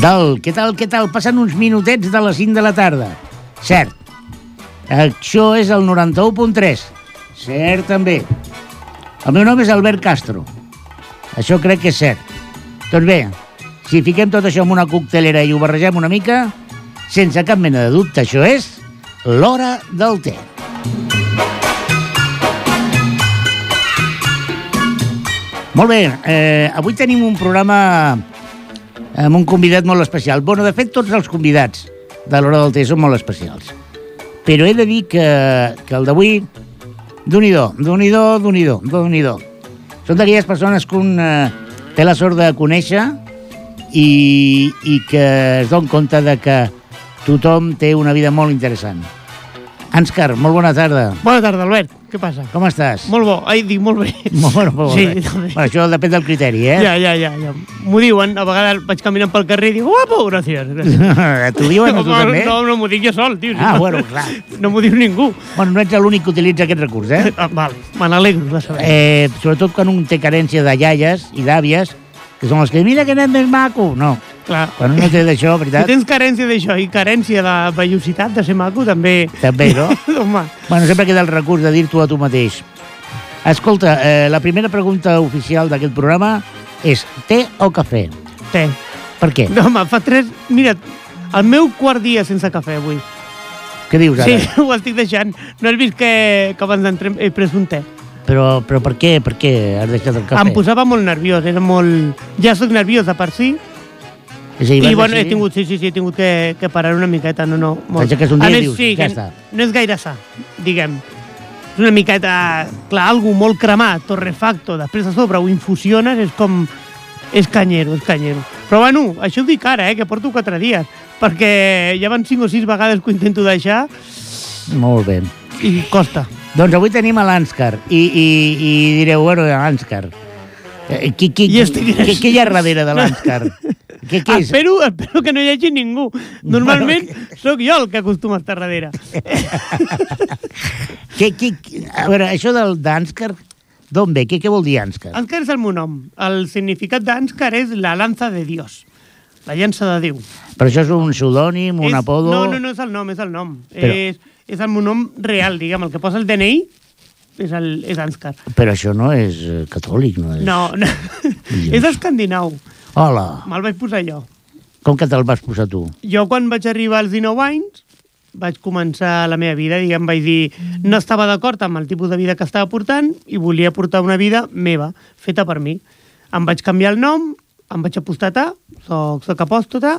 Tal, què tal, què tal? Passen uns minutets de les 5 de la tarda. Cert. Això és el 91.3. Cert, també. El meu nom és Albert Castro. Això crec que és cert. Doncs bé, si fiquem tot això en una coctelera i ho barregem una mica, sense cap mena de dubte, això és l'hora del té. Molt bé, eh, avui tenim un programa amb un convidat molt especial. Bueno, de fet, tots els convidats de l'hora del té són molt especials. Però he de dir que, que el d'avui, d'un i do, d'un i do, d'un i do, d'un i do. Són d'aquelles persones que un eh, té la sort de conèixer i, i que es don compte de que tothom té una vida molt interessant. Ànscar, molt bona tarda. Bona tarda, Albert. Què passa? Com estàs? Molt bo. Ai, dic molt bé. Molt, molt, molt Sí, bé. també. Bueno, això depèn del criteri, eh? Ja, ja, ja. ja. M'ho diuen. A vegades vaig caminant pel carrer i dic, guapo, gràcies. T'ho diuen a tu no, també? no, no m'ho dic jo sol, tio. Ah, bueno, clar. No m'ho diu ningú. Bueno, no ets l'únic que utilitza aquest recurs, eh? Ah, val, me n'alegro de saber. eh? Sobretot quan un té carència de iaies i d'àvies, que són els que, mira que nen més maco. No, Clar. quan un no té d'això, Si veritat, tens carència d'això i carència de vellositat, de ser maco, també... també, no? Home, Bueno, sempre queda el recurs de dir-t'ho a tu mateix. Escolta, eh, la primera pregunta oficial d'aquest programa és té o cafè? té. Per què? No, home, fa tres... Mira, el meu quart dia sense cafè avui. Què dius Sí, ara? ho estic deixant. No has vist que, que abans d'entrar he pres un te? Però, però per què? Per què has deixat el cafè? Em posava molt nerviós, era molt... Ja sóc nerviós de per si, És a i bueno, he tingut, sí, sí, sí, he tingut que, que parar una miqueta, no, no, molt. T'aixeques un A dia i més, dius, sí, ja que està. No és gaire sa, diguem. És una miqueta, clar, algú molt cremat, torrefacto, després a sobre ho infusiones, és com... És canyero, és canyero. Però bueno, això ho dic ara, eh, que porto quatre dies, perquè ja van cinc o sis vegades que ho intento deixar Molt bé. i costa. Doncs avui tenim a l'Ànscar i, i, i direu, bueno, l'Ànscar. Eh, qui, qui, I estic- què, què hi ha darrere de l'Ànscar? Què, què és? Espero, espero que no hi hagi ningú. Normalment sóc jo el que acostuma a estar darrere. Què, què, a veure, això del d'Ànscar, d'on ve? Què, què vol dir Ànscar? Ànscar és el meu nom. El significat d'Ànscar és la lanza de Dios, la llança de Déu. Però això és un pseudònim, un és, apodo... No, no, no és el nom, és el nom. Però- És, és el meu nom real, diguem, el que posa el DNI és, el, és Ànscar. Però això no és eh, catòlic, no és... No, no. és escandinau. Hola, Me'l vaig posar jo. com que te'l vas posar tu? Jo, quan vaig arribar als 19 anys, vaig començar la meva vida, diguem, vaig dir, no estava d'acord amb el tipus de vida que estava portant i volia portar una vida meva, feta per mi. Em vaig canviar el nom, em vaig apostatar, soc, soc apòstata,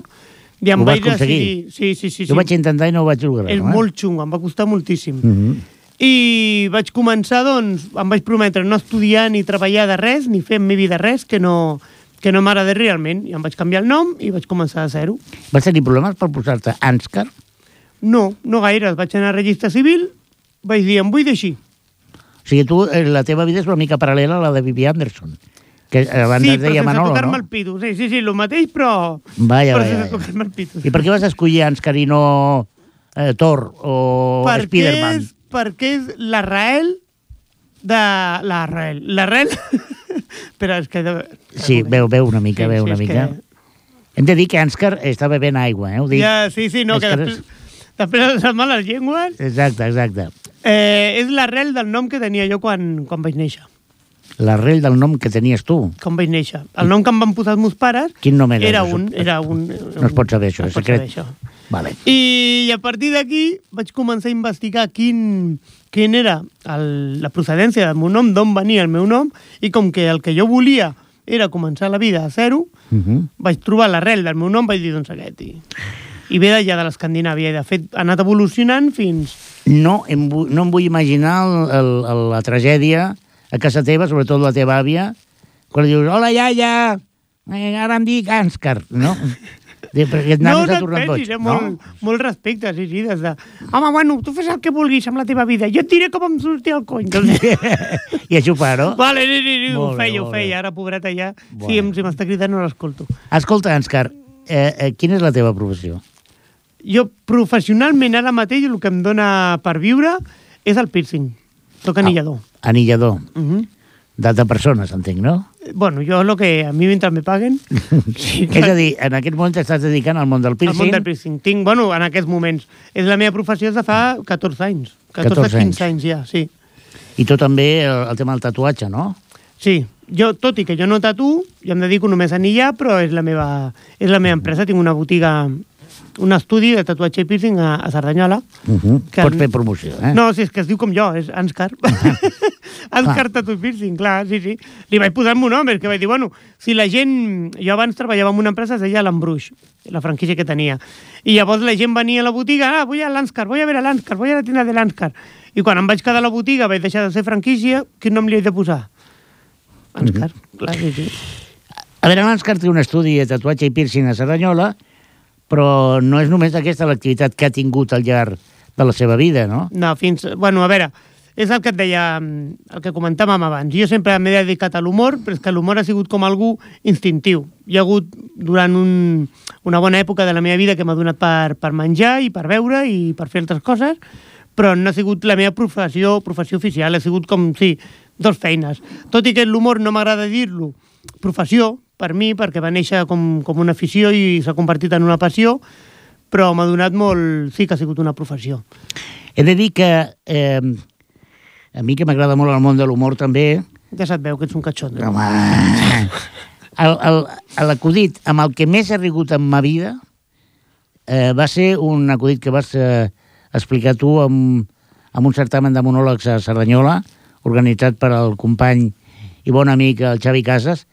i em Ho vaig decidir... Sí, sí, sí. Jo sí. vaig intentar i no ho vaig lograr. És eh? molt xungo, em va costar moltíssim. Mm -hmm. I vaig començar, doncs, em vaig prometre no estudiar ni treballar de res, ni fer en mi vida res que no, que no m'agrada realment. I em vaig canviar el nom i vaig començar de zero. Vas tenir problemes per posar-te Ànscar? No, no gaire. Vaig anar a registre civil, vaig dir, em vull d'així. O sigui, tu, eh, la teva vida és una mica paral·lela a la de Vivi Anderson, que abans sí, es però deia sense Manolo, tocar-me no? el pito. Sí, sí, sí, el mateix, però... Vaja, però vaja, sense tocar-me el pito. I per què vas escollir Ànscar i no eh, Thor o perquè Spiderman? és, perquè és l'arrel de... L'arrel. L'arrel... Espera, és que... Sí, veu, veu una mica, veu una és mica. Que... Hem de dir que Ànscar està bevent aigua, eh? Ho dic. Ja, sí, sí, no, És que després, després de males llengües... Exacte, exacte. Eh, és l'arrel del nom que tenia jo quan, quan vaig néixer. L'arrel del nom que tenies tu. Quan vaig néixer. El nom que em van posar els meus pares Quin nom era? era un... Era un No es pot saber, això, no és es pot secret. saber, això. Vale. I a partir d'aquí vaig començar a investigar quin, quin era el, la procedència del meu nom, d'on venia el meu nom, i com que el que jo volia era començar la vida a zero, Uh -huh. vaig trobar l'arrel del meu nom, vaig dir, doncs aquest. I, i ve d'allà de l'Escandinàvia, i de fet ha anat evolucionant fins... No, em, no em vull imaginar el, el, el, la tragèdia a casa teva, sobretot la teva àvia, quan dius, hola, iaia, eh, ara em dic Ànscar, no? De, perquè nano no, no et pensis, eh? no? molt, molt respecte, sí, sí, des de... Home, bueno, tu fes el que vulguis amb la teva vida, jo et diré com em surti el cony. I això ho fa, no? vale, sí, sí, sí, ho Molt bé, feia, ho feia, ara, pobreta, ja, Bueno. si, em- si m'està cridant no l'escolto. Escolta, Ànscar, eh, eh, quina és la teva professió? Jo, professionalment, ara mateix, el que em dona per viure és el piercing. Soc anillador. Anillador. Uh -huh. d'altres persones, entenc, no? Bueno, jo lo que a mi mentre me paguen... Sí, és a dir, en aquest moment t'estàs dedicant al món del piercing. Al món del piercing. Tinc, bueno, en aquests moments. És la meva professió de fa 14 anys. 14, 14 anys. 15 anys ja, sí. I tu també el, el tema del tatuatge, no? Sí, jo, tot i que jo no tatu, jo em dedico només a anillar, però és la meva, és la meva empresa. Tinc una botiga, un estudi de tatuatge i piercing a, a Cerdanyola. Uh -huh. Que- Pots fer promoció, eh? No, si és que es diu com jo, és Anscar. Anscar Tattoo Piercing, clar, sí, sí. Li vaig posar el meu nom, perquè vaig dir, bueno, si la gent... Jo abans treballava en una empresa, es deia l'Embruix, la franquícia que tenia. I llavors la gent venia a la botiga, ah, voy a l'Anscar, voy a ver a l'Anscar, voy a la tienda de l'Anscar. I quan em vaig quedar a la botiga, vaig deixar de ser franquícia, quin nom li he de posar? Anscar, clar, sí, sí. A veure, l'Anscar té un estudi de tatuatge i piercing a Cerdanyola, però no és només aquesta l'activitat que ha tingut al llarg de la seva vida, no? No, fins... Bueno, a veure, és el que et deia, el que comentàvem abans. Jo sempre m'he dedicat a l'humor, però és que l'humor ha sigut com algú instintiu. Hi ha hagut, durant un, una bona època de la meva vida, que m'ha donat per, per menjar i per beure i per fer altres coses, però no ha sigut la meva professió, professió oficial, ha sigut com, sí, dos feines. Tot i que l'humor no m'agrada dir-lo professió, per mi, perquè va néixer com, com una afició i s'ha convertit en una passió, però m'ha donat molt... Sí que ha sigut una professió. He de dir que eh, a mi que m'agrada molt el món de l'humor també, Ja se't veu que ets un catxondo. home, el- el- l'acudit amb el que més he rigut en ma vida eh, va ser un acudit que vas eh, explicar tu amb, amb un certamen de monòlegs a Cerdanyola, organitzat per al company i bon amic el Xavi Casas.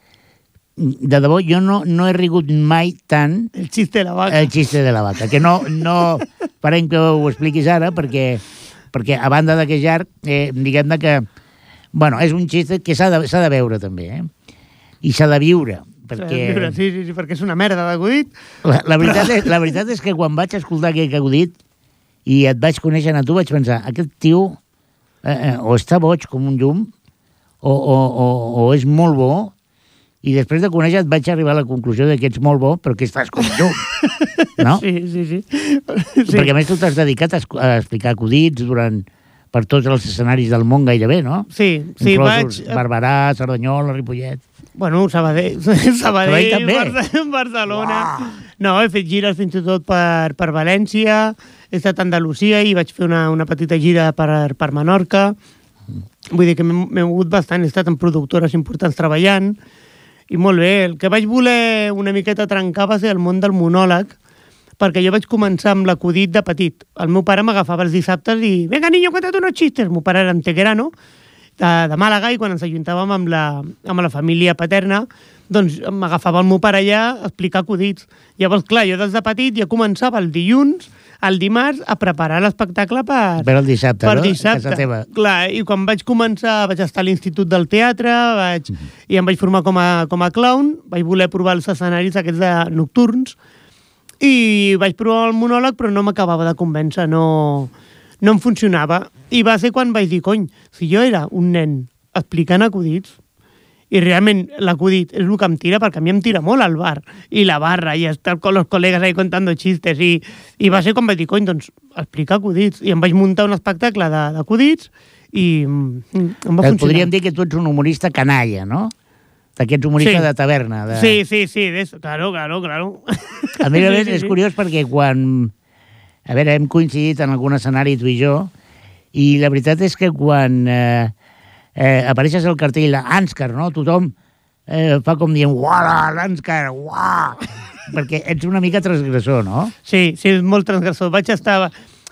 De debò, jo no, no he rigut mai tant El xiste de la vaca. el xiste de la vaca, que no, no farem que ho expliquis ara, perquè, perquè a banda de que és llarg, eh, diguem-ne que, bueno, és un xiste que s'ha de, de veure també, eh? I s'ha de viure, perquè... Sí, sí, sí, perquè és una merda d'acudit. La, la, veritat és, la veritat és que quan vaig escoltar aquest acudit i et vaig conèixer a tu, vaig pensar, aquest tio eh, eh, o està boig com un llum, o, o, o, o és molt bo, i després de conèixer et vaig arribar a la conclusió de que ets molt bo, però que estàs com llum. No? Sí, sí, sí. Sí. Perquè a més tu t'has dedicat a, explicar acudits durant, per tots els escenaris del món gairebé, no? Sí, sí, vaig... Inclosos Barberà, Cerdanyola, Ripollet... Bueno, Sabadell, Sabadell Sabadell també. Barce- Barcelona... No, he fet gires fins i tot per, per València, he estat a Andalusia i vaig fer una, una petita gira per, per Menorca. Vull dir que m'he m'he mogut bastant, he estat en productores importants treballant, i molt bé. El que vaig voler una miqueta trencar va ser el món del monòleg, perquè jo vaig començar amb l'acudit de petit. El meu pare m'agafava els dissabtes i «Venga, niño, cuéntate unos chistes!» El meu pare era antequerano, de, de Màlaga, i quan ens ajuntàvem amb la, amb la família paterna, doncs m'agafava el meu pare allà a explicar acudits. Llavors, clar, jo des de petit ja començava el dilluns, el dimarts, a preparar l'espectacle per, Per el dissabte, per no? Dissabte. casa teva. Clar, i quan vaig començar, vaig estar a l'Institut del Teatre, vaig, i em vaig formar com a, com a clown, vaig voler provar els escenaris aquests de nocturns, i vaig provar el monòleg, però no m'acabava de convèncer, no, no em funcionava. I va ser quan vaig dir, cony, si jo era un nen explicant acudits, i realment l'acudit és el que em tira, perquè a mi em tira molt el bar, i la barra, i estar con los colegas ahí contando chistes, i, i va ser quan vaig dir, cony, doncs, explicar acudits. I em vaig muntar un espectacle d'acudits, i mm, em va Et funcionar. podríem dir que tu ets un humorista canalla, no? D'aquests humoristes Sí. de taverna. De... Sí, sí, sí, eso. claro, claro, claro. A més a més, Sí, sí, és sí. curiós perquè quan... A veure, hem coincidit en algun escenari, tu i jo, i la veritat és que quan eh, eh, apareixes al cartell Anscar, no? Tothom eh, fa com dient, uala, l'Anscar, uah! perquè ets una mica transgressor, no? Sí, sí, és molt transgressor. Vaig estar...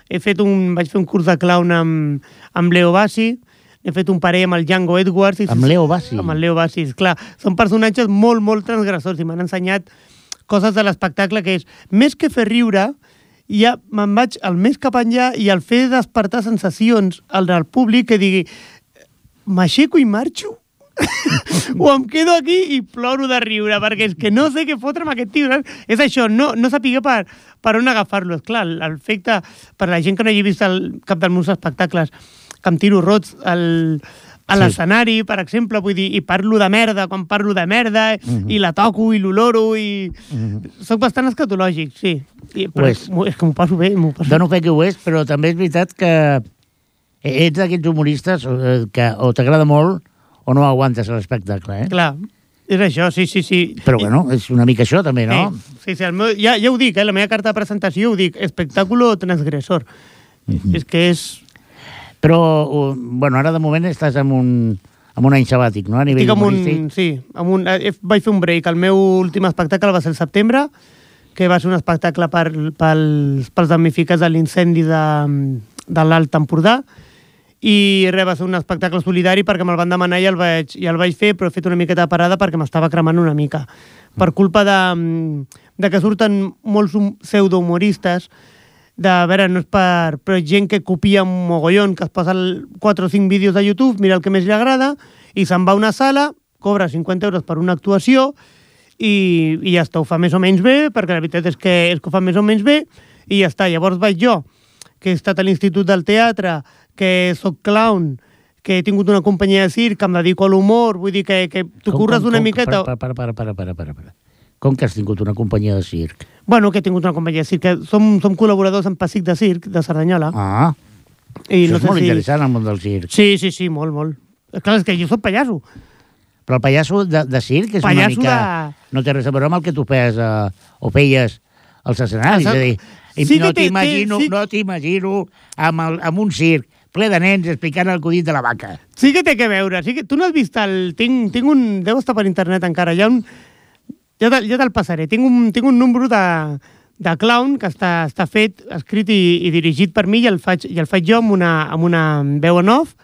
He fet un, vaig fer un curs de clown amb, amb Leo Bassi, he fet un parell amb el Django Edwards. I Amb Leo Bassi? Amb el Leo Bassi, clar. Són personatges molt, molt transgressors i m'han ensenyat coses de l'espectacle que és, més que fer riure, ja me'n vaig al més cap enllà i al fer despertar sensacions al del públic que digui m'aixeco i marxo? o em quedo aquí i ploro de riure, perquè és que no sé què fotre amb aquest tio. saps? És això, no, no sapiguer per, per on agafar-lo. És clar, l'efecte, per la gent que no hagi vist el, cap dels meus espectacles, que em tiro rots al, a Sí. l'escenari, per exemple, vull dir, i parlo de merda quan parlo de merda, Mhm. i la toco i l'oloro, i... Mhm. Soc bastant escatològic, sí. I, però Ho és, és que m'ho passo bé, m'ho passo Dono fe que ho és, però també és veritat que ets d'aquests humoristes eh, que o t'agrada molt o no aguantes l'espectacle, eh? Clar, és això, sí, sí, sí. Però bueno, és una mica això també, no? Sí, sí, sí meu, ja, ja ho dic, eh, la meva carta de presentació ho dic, espectáculo transgressor. Mm -hmm. És que és... Però, uh, bueno, ara de moment estàs amb un, amb un any sabàtic, no? A nivell Estic amb un, sí, amb un, eh, vaig fer un break. El meu últim espectacle va ser el setembre, que va ser un espectacle per, pels, pels damnificats de l'incendi de, de l'Alt Empordà, i res, va ser un espectacle solidari perquè me'l van demanar i el vaig, i el vaig fer, però he fet una miqueta de parada perquè m'estava cremant una mica. Per culpa de, de que surten molts hum- pseudohumoristes, de, a veure, no és per, però gent que copia un mogollon, que es posa el 4 o 5 vídeos de YouTube, mira el que més li agrada, i se'n va a una sala, cobra 50 euros per una actuació, i, i ja està, ho fa més o menys bé, perquè la veritat és que, és que ho fa més o menys bé, i ja està. Llavors vaig jo, que he estat a l'Institut del Teatre, que sóc clown, que he tingut una companyia de circ, que em dedico a l'humor, vull dir que, que t'ho Com- curres com- una com- miqueta... Para, para, para, para, para, para, para. Com que has tingut una companyia de circ? Bueno, que he tingut una companyia de circ, que som, som col·laboradors en Pessic de Circ, de Cerdanyola. Ah, i això no és sé molt si... interessant, el món del circ. Sí, sí, sí, molt, molt. És clar, és que jo soc pallasso. Però el pallasso de, de circ és Pallasso una mica... No té res a veure amb el que tu feies eh, o feies als escenaris. És a dir, sí no t'imagino sí. no t'imagino amb, el, amb un circ ple de nens explicant el acudit de la vaca. Sí que té que veure. Sí que... Tu no has vist el... Tinc, tinc un... Deu estar per internet encara. Hi ha un... Te, ja te'l passaré. Tinc un, tinc un número de, de clown que està, està fet, escrit i, i dirigit per mi i el faig, i el faig jo amb una, amb una veu en off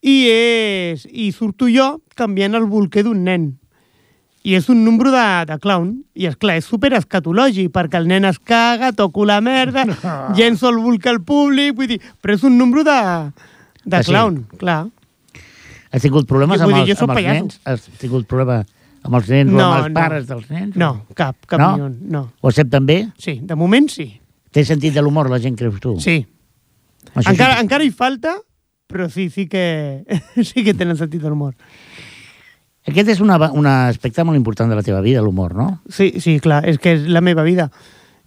i, és, i surto jo canviant el bolquer d'un nen. I és un número de, de clown. I, és clar és super escatològic, perquè el nen es caga, toco la merda, llenço el bolquer al públic, vull dir... Però és un número de, de Ah, sí? clown, clar. Has tingut problemes amb dir, els, amb els pallasso. nens? Has tingut problema amb els nens o No, amb els no. pares dels nens? No, cap, cap No? no? ni un, no. Ho accepten bé? Sí, de moment sí. Té sentit de l'humor, la gent, creus tu? Sí. Això encara, sí. encara hi falta, però sí, sí que, sí que tenen sentit de l'humor. Aquest és una, un aspecte molt important de la teva vida, l'humor, no? Sí, sí, clar, és que és la meva vida.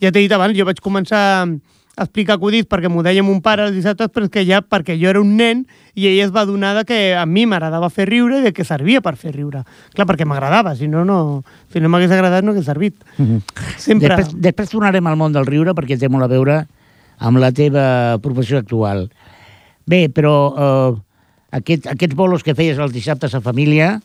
Ja t'he dit abans, jo vaig començar a explicar acudits perquè m'ho deia mon pare els dissabtes, però és que ja perquè jo era un nen i ell es va adonar de que a mi m'agradava fer riure i de que servia per fer riure. Clar, perquè m'agradava, si no, no, si no m'hagués agradat no hagués servit. Sempre... Després, després tornarem al món del riure perquè té molt a veure amb la teva professió actual. Bé, però eh, aquest, aquests bolos que feies els dissabtes a família,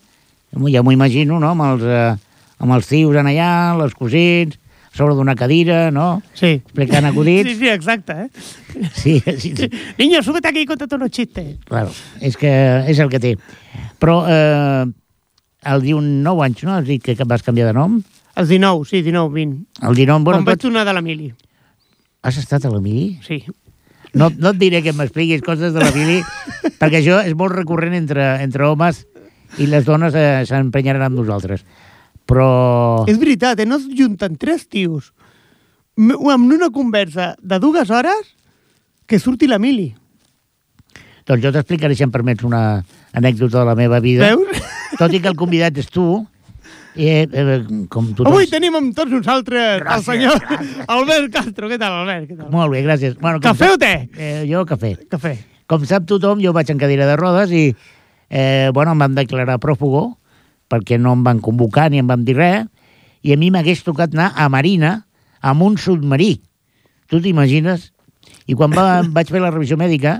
ja m'ho imagino, no?, amb els, eh, amb els tios en allà, els cosins, a sobre d'una cadira, no?, Sí. explicant acudits. Sí, sí, exacte, eh? Sí, sí, sí. Niño, súbete aquí y cuéntate unos chistes. Claro, és que és el que té. Però eh, el 19 anys, no?, has dit que vas canviar de nom? Els 19, sí, 19, 20. El 19, bueno, Quan vaig tornar de la mili. Has estat a la mili? Sí. No, no et diré que m'expliquis coses de la mili, perquè això és molt recurrent entre, entre homes i les dones eh, s'emprenyaran amb nosaltres. Però... És veritat, eh? no es junten tres tios amb una conversa de dues hores que surti la mili. Doncs jo t'explicaré, si em permets, una anècdota de la meva vida. Veus? Tot i que el convidat és tu, eh, eh, com tu Avui tenim amb tots nosaltres el Gràcies, senyor gràcies. Albert Castro. Què tal, Albert? Què tal? Molt bé, gràcies. Bueno, Cafè o sap- te? Eh, jo cafè. Cafè. Com sap tothom, jo vaig en cadira de rodes i eh, bueno, em van declarar pròfugo perquè no em van convocar ni em van dir res i a mi m'hagués tocat anar a Marina amb un submarí. Tu t'imagines? I quan va, vaig fer la revisió mèdica,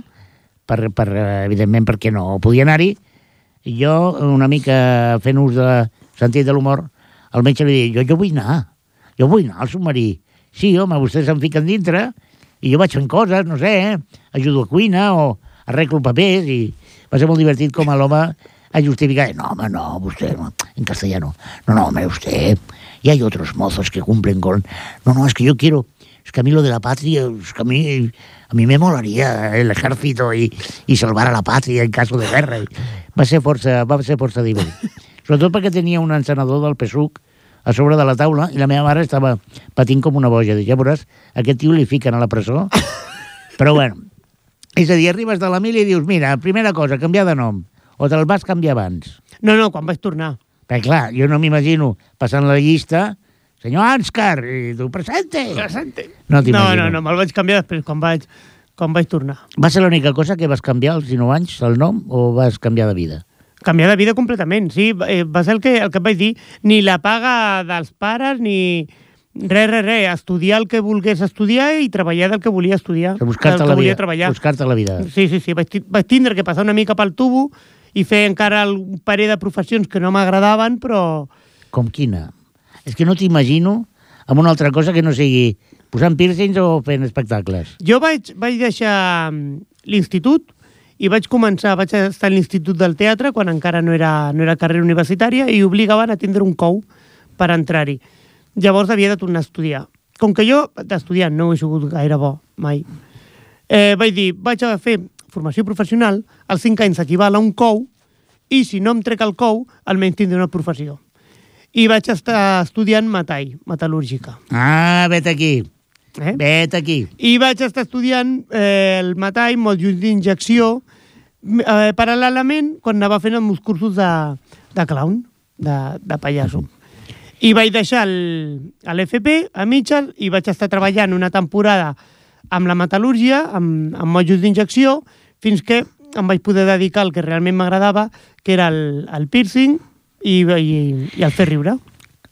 per, per, evidentment perquè no podia anar-hi, jo, una mica fent ús de sentit de l'humor, al metge li dic, jo, jo vull anar, jo vull anar al submarí. Sí, home, vostès se'n fiquen dintre, i jo vaig fent coses, no sé, eh? ajudo a cuina o arreglo papers, i va ser molt divertit com a l'home a justificar, no, home, no, usted, no, en castellano, no, no, hombre, usted, y hay otros mozos que cumplen con, no, no, es que yo quiero, es que a mí lo de la patria, es que a mí, a mí me molaría el ejército y, y salvar a la patria en caso de guerra. Va ser força, va ser força divertit. Sobretot perquè tenia un encenedor del PSUC a sobre de la taula i la meva mare estava patint com una boja. Dic, ja veuràs, aquest tio li fiquen a la presó. Però bueno, és a dir, arribes de la mili i dius, mira, primera cosa, canviar de nom. O te'l vas canviar abans. No, no, quan vaig tornar. Perquè clar, jo no m'imagino passant la llista, senyor Anscar, i tu, presente. Presente. No No, no, no, me'l vaig canviar després, quan vaig, quan vaig tornar. Va ser l'única cosa que vas canviar als 19 anys, el nom, o vas canviar de vida? Canviar de vida completament, sí. Eh, va ser el que, el que et vaig dir. Ni la paga dels pares, ni... Res, res, res. Estudiar el que volgués estudiar i treballar del que volia estudiar. Buscar-te la volia vida. Buscar-te la vida. Sí, sí, sí. Vaig, vaig tindre que passar una mica pel tubo i fer encara un parell de professions que no m'agradaven, però... Com quina? És que no t'imagino amb una altra cosa que no sigui posant piercings o fent espectacles. Jo vaig, vaig deixar mm, l'institut i vaig començar, vaig estar a l'Institut del Teatre quan encara no era, no era carrera universitària i obligaven a tindre un cou per entrar-hi. Llavors havia de tornar a estudiar. Com que jo d'estudiar no he sigut gaire bo, mai, eh, vaig dir, vaig a fer formació professional, als 5 anys equival a un cou, i si no em trec el cou, almenys tindré una professió. I vaig estar estudiant metall, metal·lúrgica. Ah, vet aquí. Eh? Vet aquí. I vaig estar estudiant eh, el metall, molt just d'injecció, eh, paral·lelament quan anava fent els meus cursos de, de clown, de, de pallasso. I vaig deixar l'FP, a mitges, i vaig estar treballant una temporada amb la metal·lúrgia, amb, amb motllus d'injecció, fins que em vaig poder dedicar al que realment m'agradava, que era el, el piercing i, i, i el fer riure.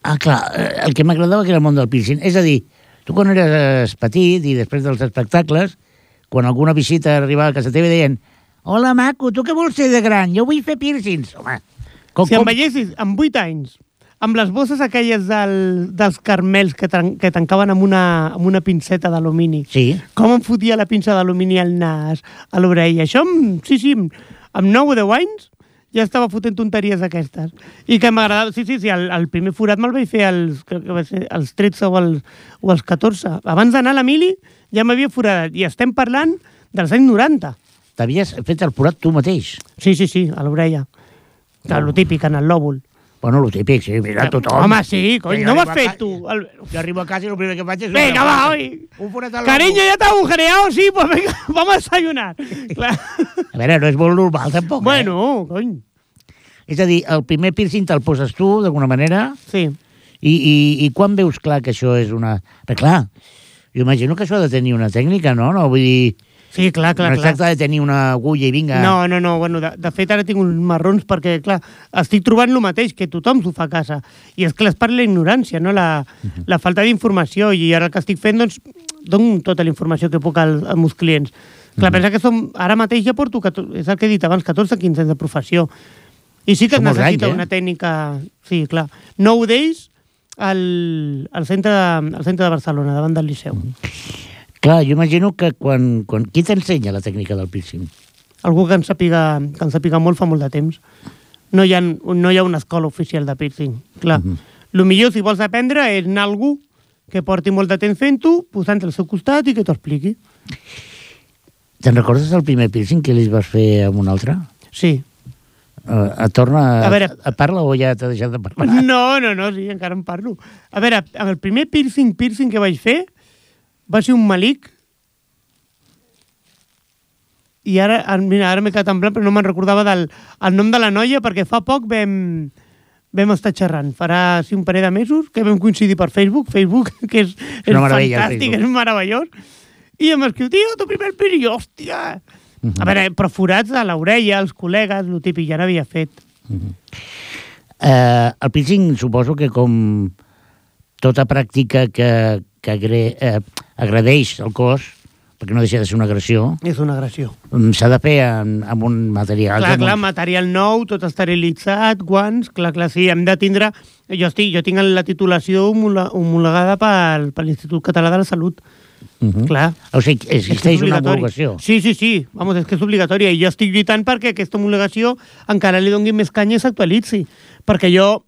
Ah, clar, eh, el que m'agradava que era el món del piercing. És a dir, tu quan eres petit i després dels espectacles, quan alguna visita arribava a casa teva deien Hola, maco, tu què vols ser de gran? Jo vull fer piercings. Home, com, Si em com... veiessis amb 8 anys, amb les bosses aquelles del, dels carmels que, tran que tancaven amb una, amb una pinceta d'alumini, Sí, com em fotia la pinça d'alumini al nas, a l'orella. Això, amb, sí, sí, amb, amb 9 o 10 anys ja estava fotent tonteries d'aquestes. I que m'agradava... Sí, sí, sí, el, el primer forat me'l vaig fer als, crec que va ser, als 13 o als, o als 14. Abans d'anar a la mili ja m'havia foradat. I estem parlant dels anys 90. t'havies fet el forat tu mateix. Sí, sí, sí, a l'orella. Que lo típic, en el lòbul. Bueno, lo típic, sí, mira, tothom. Home, sí, cony, Jo no ho has arribo a fet tu. El... Jo arribo a casa i el primer que faig és... forat. va, oi. Un forat al Cariño, ya está agujereado, sí, pues venga, vamos a desayunar. Clar. A veure, no és molt normal, tampoc. Bueno, cony. Eh? És a dir, el primer piercing te'l poses tu, d'alguna manera, Sí. i, i, i quan veus clar que això és una... Però clar, jo imagino que això ha de tenir una tècnica, no? No, vull dir, Sí, clar, clar, no clar. tracta de tenir una agulla i vinga... No, no, no, bueno, de, de fet ara tinc uns marrons perquè, clar, estic trobant el mateix, que tothom s'ho fa a casa. I és que és per la ignorància, no? La, la falta d'informació. I ara el que estic fent, doncs, dono tota la informació que puc al, als meus clients. Clar, pensa que som, ara mateix ja porto, 14, és el que he dit abans, 14-15 anys de professió. I sí que molts necessita anys, eh? una tècnica... Sí, clar. Nou d'ells al, al, centre de, al centre de Barcelona, davant del Liceu. Clar, jo imagino que quan... quan... Qui t'ensenya la tècnica del piercing? Algú que en sàpiga, que en sàpiga molt fa molt de temps. No hi ha, no hi ha una escola oficial de piercing, clar. Mhm. El millor, si vols aprendre, és anar a algú que porti molt de temps fent-ho, posant al seu costat i que t'ho expliqui. Te'n recordes del primer piercing que li vas fer amb un altre? Sí. Uh, et torna... A veure- Et parla o ja t'ha deixat de parlar? No, no, no, sí, encara en parlo. A veure, el primer piercing, piercing que vaig fer va ser un malic i ara, mira, ara m'he quedat en blanc, però no me'n recordava del el nom de la noia, perquè fa poc vam, vam estar xerrant. Farà sí, un parell de mesos que vam coincidir per Facebook. Facebook, que és, és el fantàstic, és meravellós. I em escriu, tio, tu primer piercing, i hòstia... Mhm. A veure, però forats a l'orella, els col·legues, el típic, ja n'havia fet. Eh, el piercing suposo que com tota pràctica que, que agre, eh, agradeix el cos, perquè no deixa de ser una agressió, És una agressió. mm, s'ha de fer en, amb un material... Clar, amb clar, un- material nou, tot esterilitzat, guants, clar, clar, sí, hem de tindre... Jo, estic, jo tinc la titulació homolo- homologada pel, per l'Institut Català de la Salut, Mhm. clar. O sigui, existeix una homologació. Sí, sí, sí, vamos, és que és obligatòria. I jo estic lluitant perquè aquesta homologació encara li dongui més canya i s'actualitzi. Perquè jo,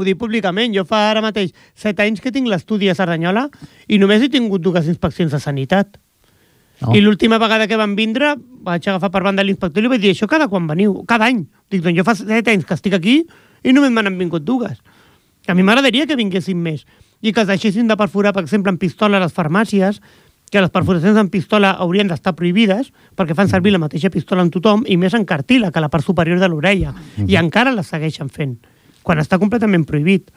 ho dic públicament, jo fa ara mateix set anys que tinc l'estudi a Cerdanyola i només he tingut dues inspeccions de sanitat. No? I l'última vegada que van vindre, vaig agafar per banda l'inspector i li vaig dir, això cada quan veniu? Cada any. Dic, doncs jo fa set anys que estic aquí i només me n'han vingut dues. A mi m'agradaria que vinguessin més i que es deixessin de perforar, per exemple, en pistola a les farmàcies, que les perforacions en pistola haurien d'estar prohibides perquè fan servir la mateixa pistola en tothom i més en cartila, que la part superior de l'orella. I encara les segueixen fent, quan està completament prohibit.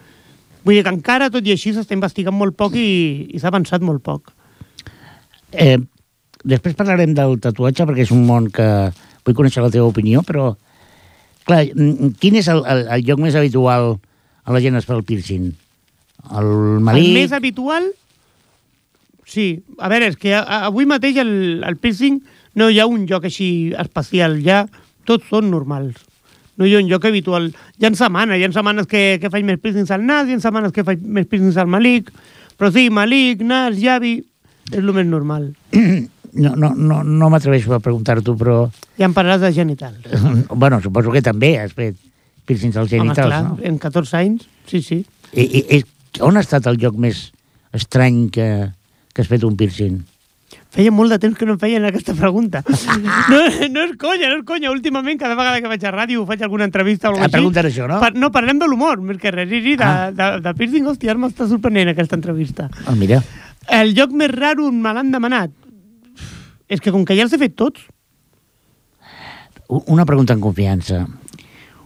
Vull dir que encara, tot i així, s'està investigant molt poc i, i s'ha avançat molt poc. Eh, després parlarem del tatuatge perquè és un món que vull conèixer la teva opinió, però Clar, mm, quin és el, el, el lloc més habitual a la gent es fa el piercing? El malic? El més habitual... Sí, a veure, és que avui mateix el, el piercing no hi ha un lloc així especial, ja tots són normals. No hi ha un lloc habitual. Hi ha setmanes, hi ha setmanes que, que faig més piercings al nas, hi ha setmanes que faig més piercings al malic, però sí, malic, nas, llavi, és el més normal. No, no, no, no m'atreveixo a preguntar-t'ho, però... Ja em parlaràs de genitals. bueno, suposo que també has fet piercings als Home, genitals, clar, no? en 14 anys, sí, sí. I, i, i, on ha estat el lloc més estrany que, que has fet un piercing? Feia molt de temps que no em feien aquesta pregunta. No, no és conya, no és conya. Últimament, cada vegada que vaig a ràdio o faig alguna entrevista o Ah, alguna pregunten això, no? Per, no, parlem de l'humor, més que res. Sí, de, Ah. de, de piercing, hòstia, ara m'està sorprenent aquesta entrevista. Ah, mira. El lloc més raro me l'han demanat. És que com que ja els he fet tots, Una pregunta en confiança.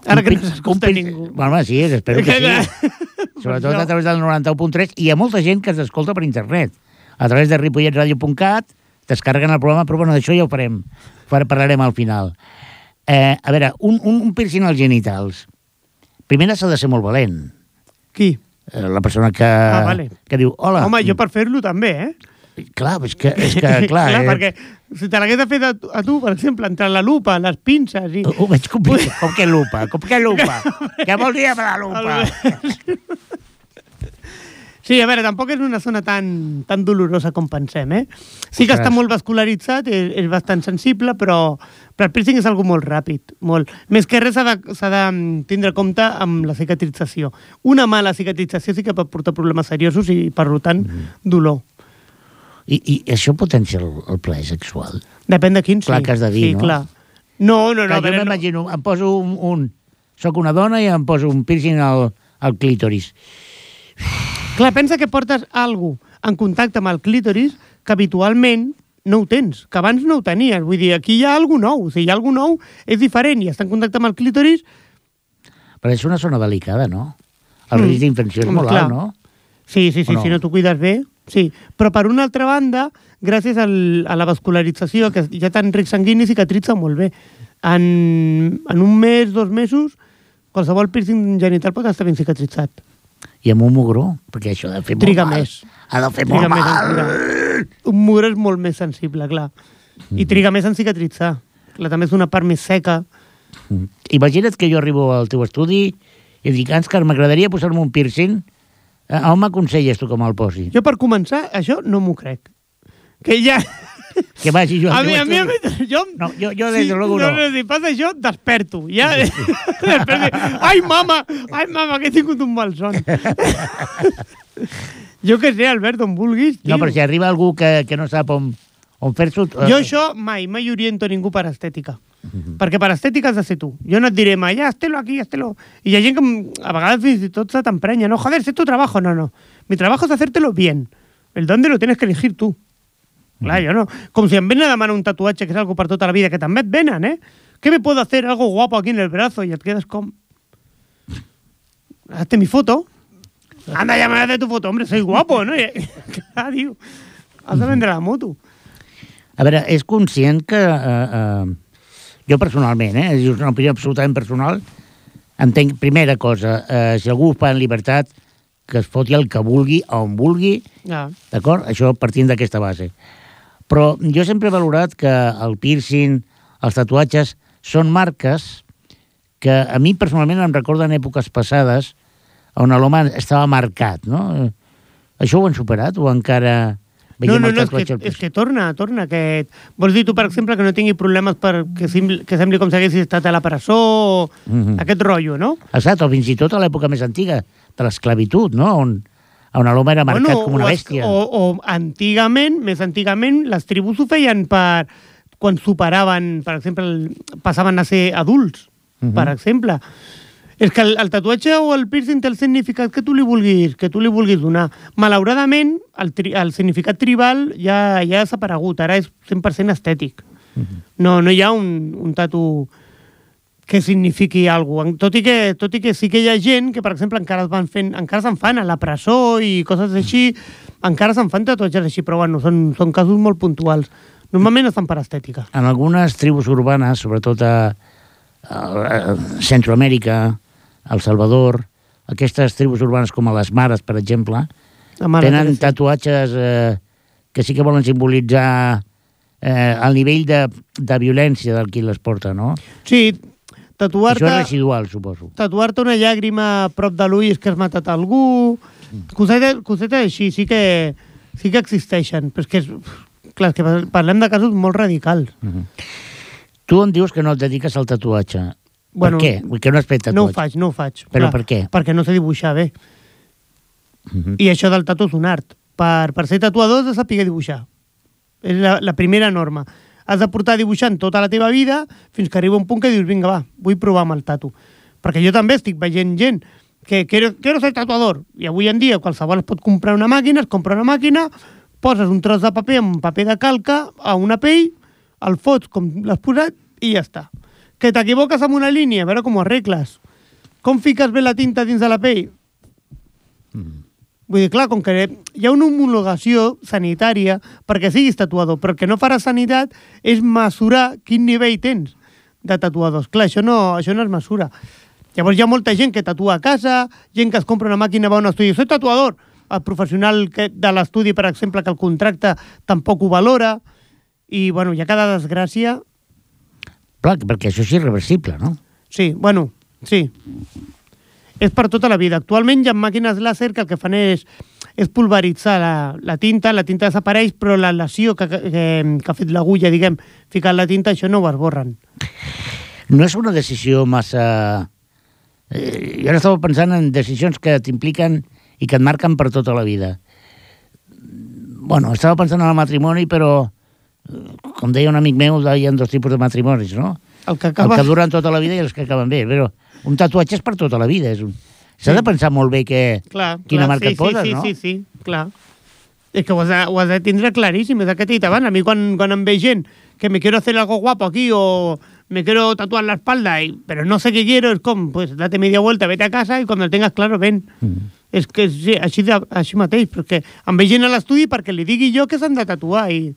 ara que no s'escolta ningú. Bueno, sí, espero que sí. Sobretot a través del 91.3 i hi ha molta gent que ens escolta per internet. A través de ripolletradio.cat descarreguen el programa, però bueno, d'això ja ho farem. Par- Parlarem al final. Eh, a veure, un, un, un piercing als genitals. Primer s'ha de ser molt valent. Qui? Eh, La persona que, Ah, vale. que diu, hola. Home, jo per fer-lo també, eh? Clar, és que, és que clar, clar eh? perquè si te l'hagués de fer a tu, a tu, per exemple, entre la lupa, les pinces i... Ho veig complicat. Com que lupa? Com que lupa? Què vol dir amb la lupa? Sí, a veure, tampoc és una zona tan, tan dolorosa com pensem, eh? Sí que Ostres. està molt vascularitzat, és, és bastant sensible, però, però el piercing és algo molt ràpid, molt. Més que res s'ha de, de mm, tindre compte amb la cicatrització. Una mala cicatrització sí que pot portar problemes seriosos i, per tant, dolor. I, I això potencia el, el plaer sexual? Depèn de quin, sí. Clar que has de dir, sí, no? Clar. No, no, no. Clar, a veure, jo no. m'imagino, em poso un, un... Soc una dona i em poso un piercing al, al clítoris. Clar, pensa que portes algú en contacte amb el clítoris que habitualment no ho tens, que abans no ho tenies. Vull dir, aquí hi ha alguna nou. Si hi ha alguna nou, és diferent i està en contacte amb el clítoris, Però és una zona delicada, no? El Mm. risc d'infecció és molt clar. alt, no? sí, sí, sí, O no? si no t'ho cuides bé, sí. Però per una altra banda, gràcies al, a la vascularització, que ja tan ric sanguini, cicatritza molt bé. En, en un mes, dos mesos, qualsevol piercing genital pot estar ben cicatritzat. I amb un mugró, perquè això ha de fer molt Triga mal. més. Ha de fer Triga molt més mal. curar. Un mur és molt més sensible, clar. I triga més en cicatritzar. Clar, també és una part més seca. Mm. Imagina't que jo arribo al teu estudi i dic, Àscar, m'agradaria posar-me un piercing. Eh, On m'aconselles tu que me'l posi? Jo, per començar, això no m'ho crec. Que ja... Que vagi jo A mi, a mi, jo... No, jo, jo des de luego no. no. no. Si passa això, desperto. Ja, desperto. Ai, mama! Ai, mama, que he tingut un mal son. jo que sé, Albert, on vulguis, tio. No, però si arriba algú que, que no sap on, on fer-s'ho... eh, Jo això mai, mai oriento ningú per estètica. Perquè per estètica has de ser tu. Jo no et diré mai, ja, estelo aquí, estelo... I hi ha gent que a vegades fins i tot se t'emprenya. No, joder, es tu trabajo. No, no. Mi trabajo es hacértelo bien. El dónde lo tienes que elegir tú. Clar, jo no. Com si em venen a demanar un tatuatge que és algo per tota la vida, que també et venen, eh? ¿Qué me puedo hacer algo guapo aquí en el brazo? I et quedes com... Hazte mi foto. Anda, ya me haces tu foto. Hombre, soy guapo, ¿no? Clar, diu. Has de vendre la moto. A veure, és conscient que... Eh, eh, jo personalment, eh, és una opinió absolutament personal, entenc, primera cosa, eh, si algú fa en llibertat, que es foti el que vulgui, on vulgui, Ja. d'acord? Això partint d'aquesta base. Però jo sempre he valorat que el piercing, els tatuatges, són marques que a mi personalment em recorden èpoques passades on l'home estava marcat, no? Això ho han superat o encara No, veiem no, el no, és que, és que torna, torna. Que... Vols dir tu, per exemple, que no tingui problemes per que, sembli, que sembli com si haguessis estat a la presó o Mhm. aquest rotllo, no? Exacte, o fins i tot a l'època més antiga de l'esclavitud, no? On, on l'home era marcat com una bèstia. O, o antigament, més antigament, les tribus ho feien per quan superaven, per exemple, el- passaven a ser adults, Mhm. per exemple. És que el, el tatuatge o el piercing té el significat que tu li vulguis, que tu li vulguis donar. Malauradament, el, tri, el significat tribal ja, ja ha desaparegut, ara és 100% estètic. No, no hi ha un, un tatu que signifiqui alguna cosa. Tot i, que, tot i que sí que hi ha gent que, per exemple, encara es van fent, encara se'n fan a la presó i coses així, encara se'n fan tatuatges així, però bueno, són, són casos molt puntuals. Normalment es fan per estètica. En algunes tribus urbanes, sobretot a, eh, Centroamèrica, El Salvador, aquestes tribus urbanes com a les Mares, per exemple, mare tenen tatuatges eh, que sí que volen simbolitzar eh, el nivell de, de violència del qui les porta, no? Sí, Això és tatuar-te residual, suposo. tatuar-te una llàgrima a prop de l'ull és que has matat algú... Cosetes, cosetes així sí que, sí que existeixen, però és que és, clar, que parlem de casos molt radicals. Tu em dius que no et dediques al tatuatge. Bueno, per què? Vull que no has fet tatuatge. No ho faig, no ho faig. Però per què? Perquè no sé dibuixar bé. Mhm. I això del tatu és un art. Per, per ser tatuador has de saber dibuixar. És la, la primera norma. Has de portar dibuixant tota la teva vida fins que arriba un punt que dius, vinga, va, vull provar amb el tatu. Perquè jo també estic veient gent que quiero, quiero ser tatuador. I avui en dia qualsevol es pot comprar una màquina, es compra una màquina, poses un tros de paper amb paper de calca a una pell, el fots com l'has posat i ja està. Que t'equivoques amb una línia, a veure com ho arregles. Com fiques bé la tinta dins de la pell? Vull dir, clar, com que hi ha una homologació sanitària perquè siguis tatuador, però el que no farà sanitat és mesurar quin nivell tens de tatuadors. Clar, això no, això no es mesura. Llavors hi ha molta gent que tatua a casa, gent que es compra una màquina, va a un estudi, soy tatuador. El professional que, de l'estudi, per exemple, que el contracta, tampoc ho valora. I, bueno, hi ha cada desgràcia. Clar, perquè això és irreversible, no? Sí, bueno, sí. És per tota la vida. Actualment hi ha màquines làser que el que fan és, és pulveritzar la, la tinta, la tinta desapareix, però la lesió que, que, que ha fet l'agulla, diguem, ficant la tinta, això no ho esborren. No és una decisió massa... Eh, jo ara estava pensant en decisions que t'impliquen i que et marquen per tota la vida. Bueno, estava pensant en el matrimoni, però, eh, com deia un amic meu, hi ha dos tipus de matrimonis, no? El que El acaba... que duren tota la vida i els que acaben bé, però un tatuatge és per tota la vida. és un... S'ha de pensar molt bé que... Clar, Quina clar, marca sí, et poses, sí, no? Sí, sí, sí, clar. És que ho has, de, ho has de tindre claríssim, és el que t'he dit abans. A mi quan, quan em ve gent que me quiero hacer algo guapo aquí o me quiero tatuar la espalda, y, pero no sé qué quiero, es com, pues date media vuelta, vete a casa y cuando lo tengas claro, ven. Mm. És que sí, així, de, així mateix, perquè em ve gent a l'estudi perquè li digui jo que s'han de tatuar i...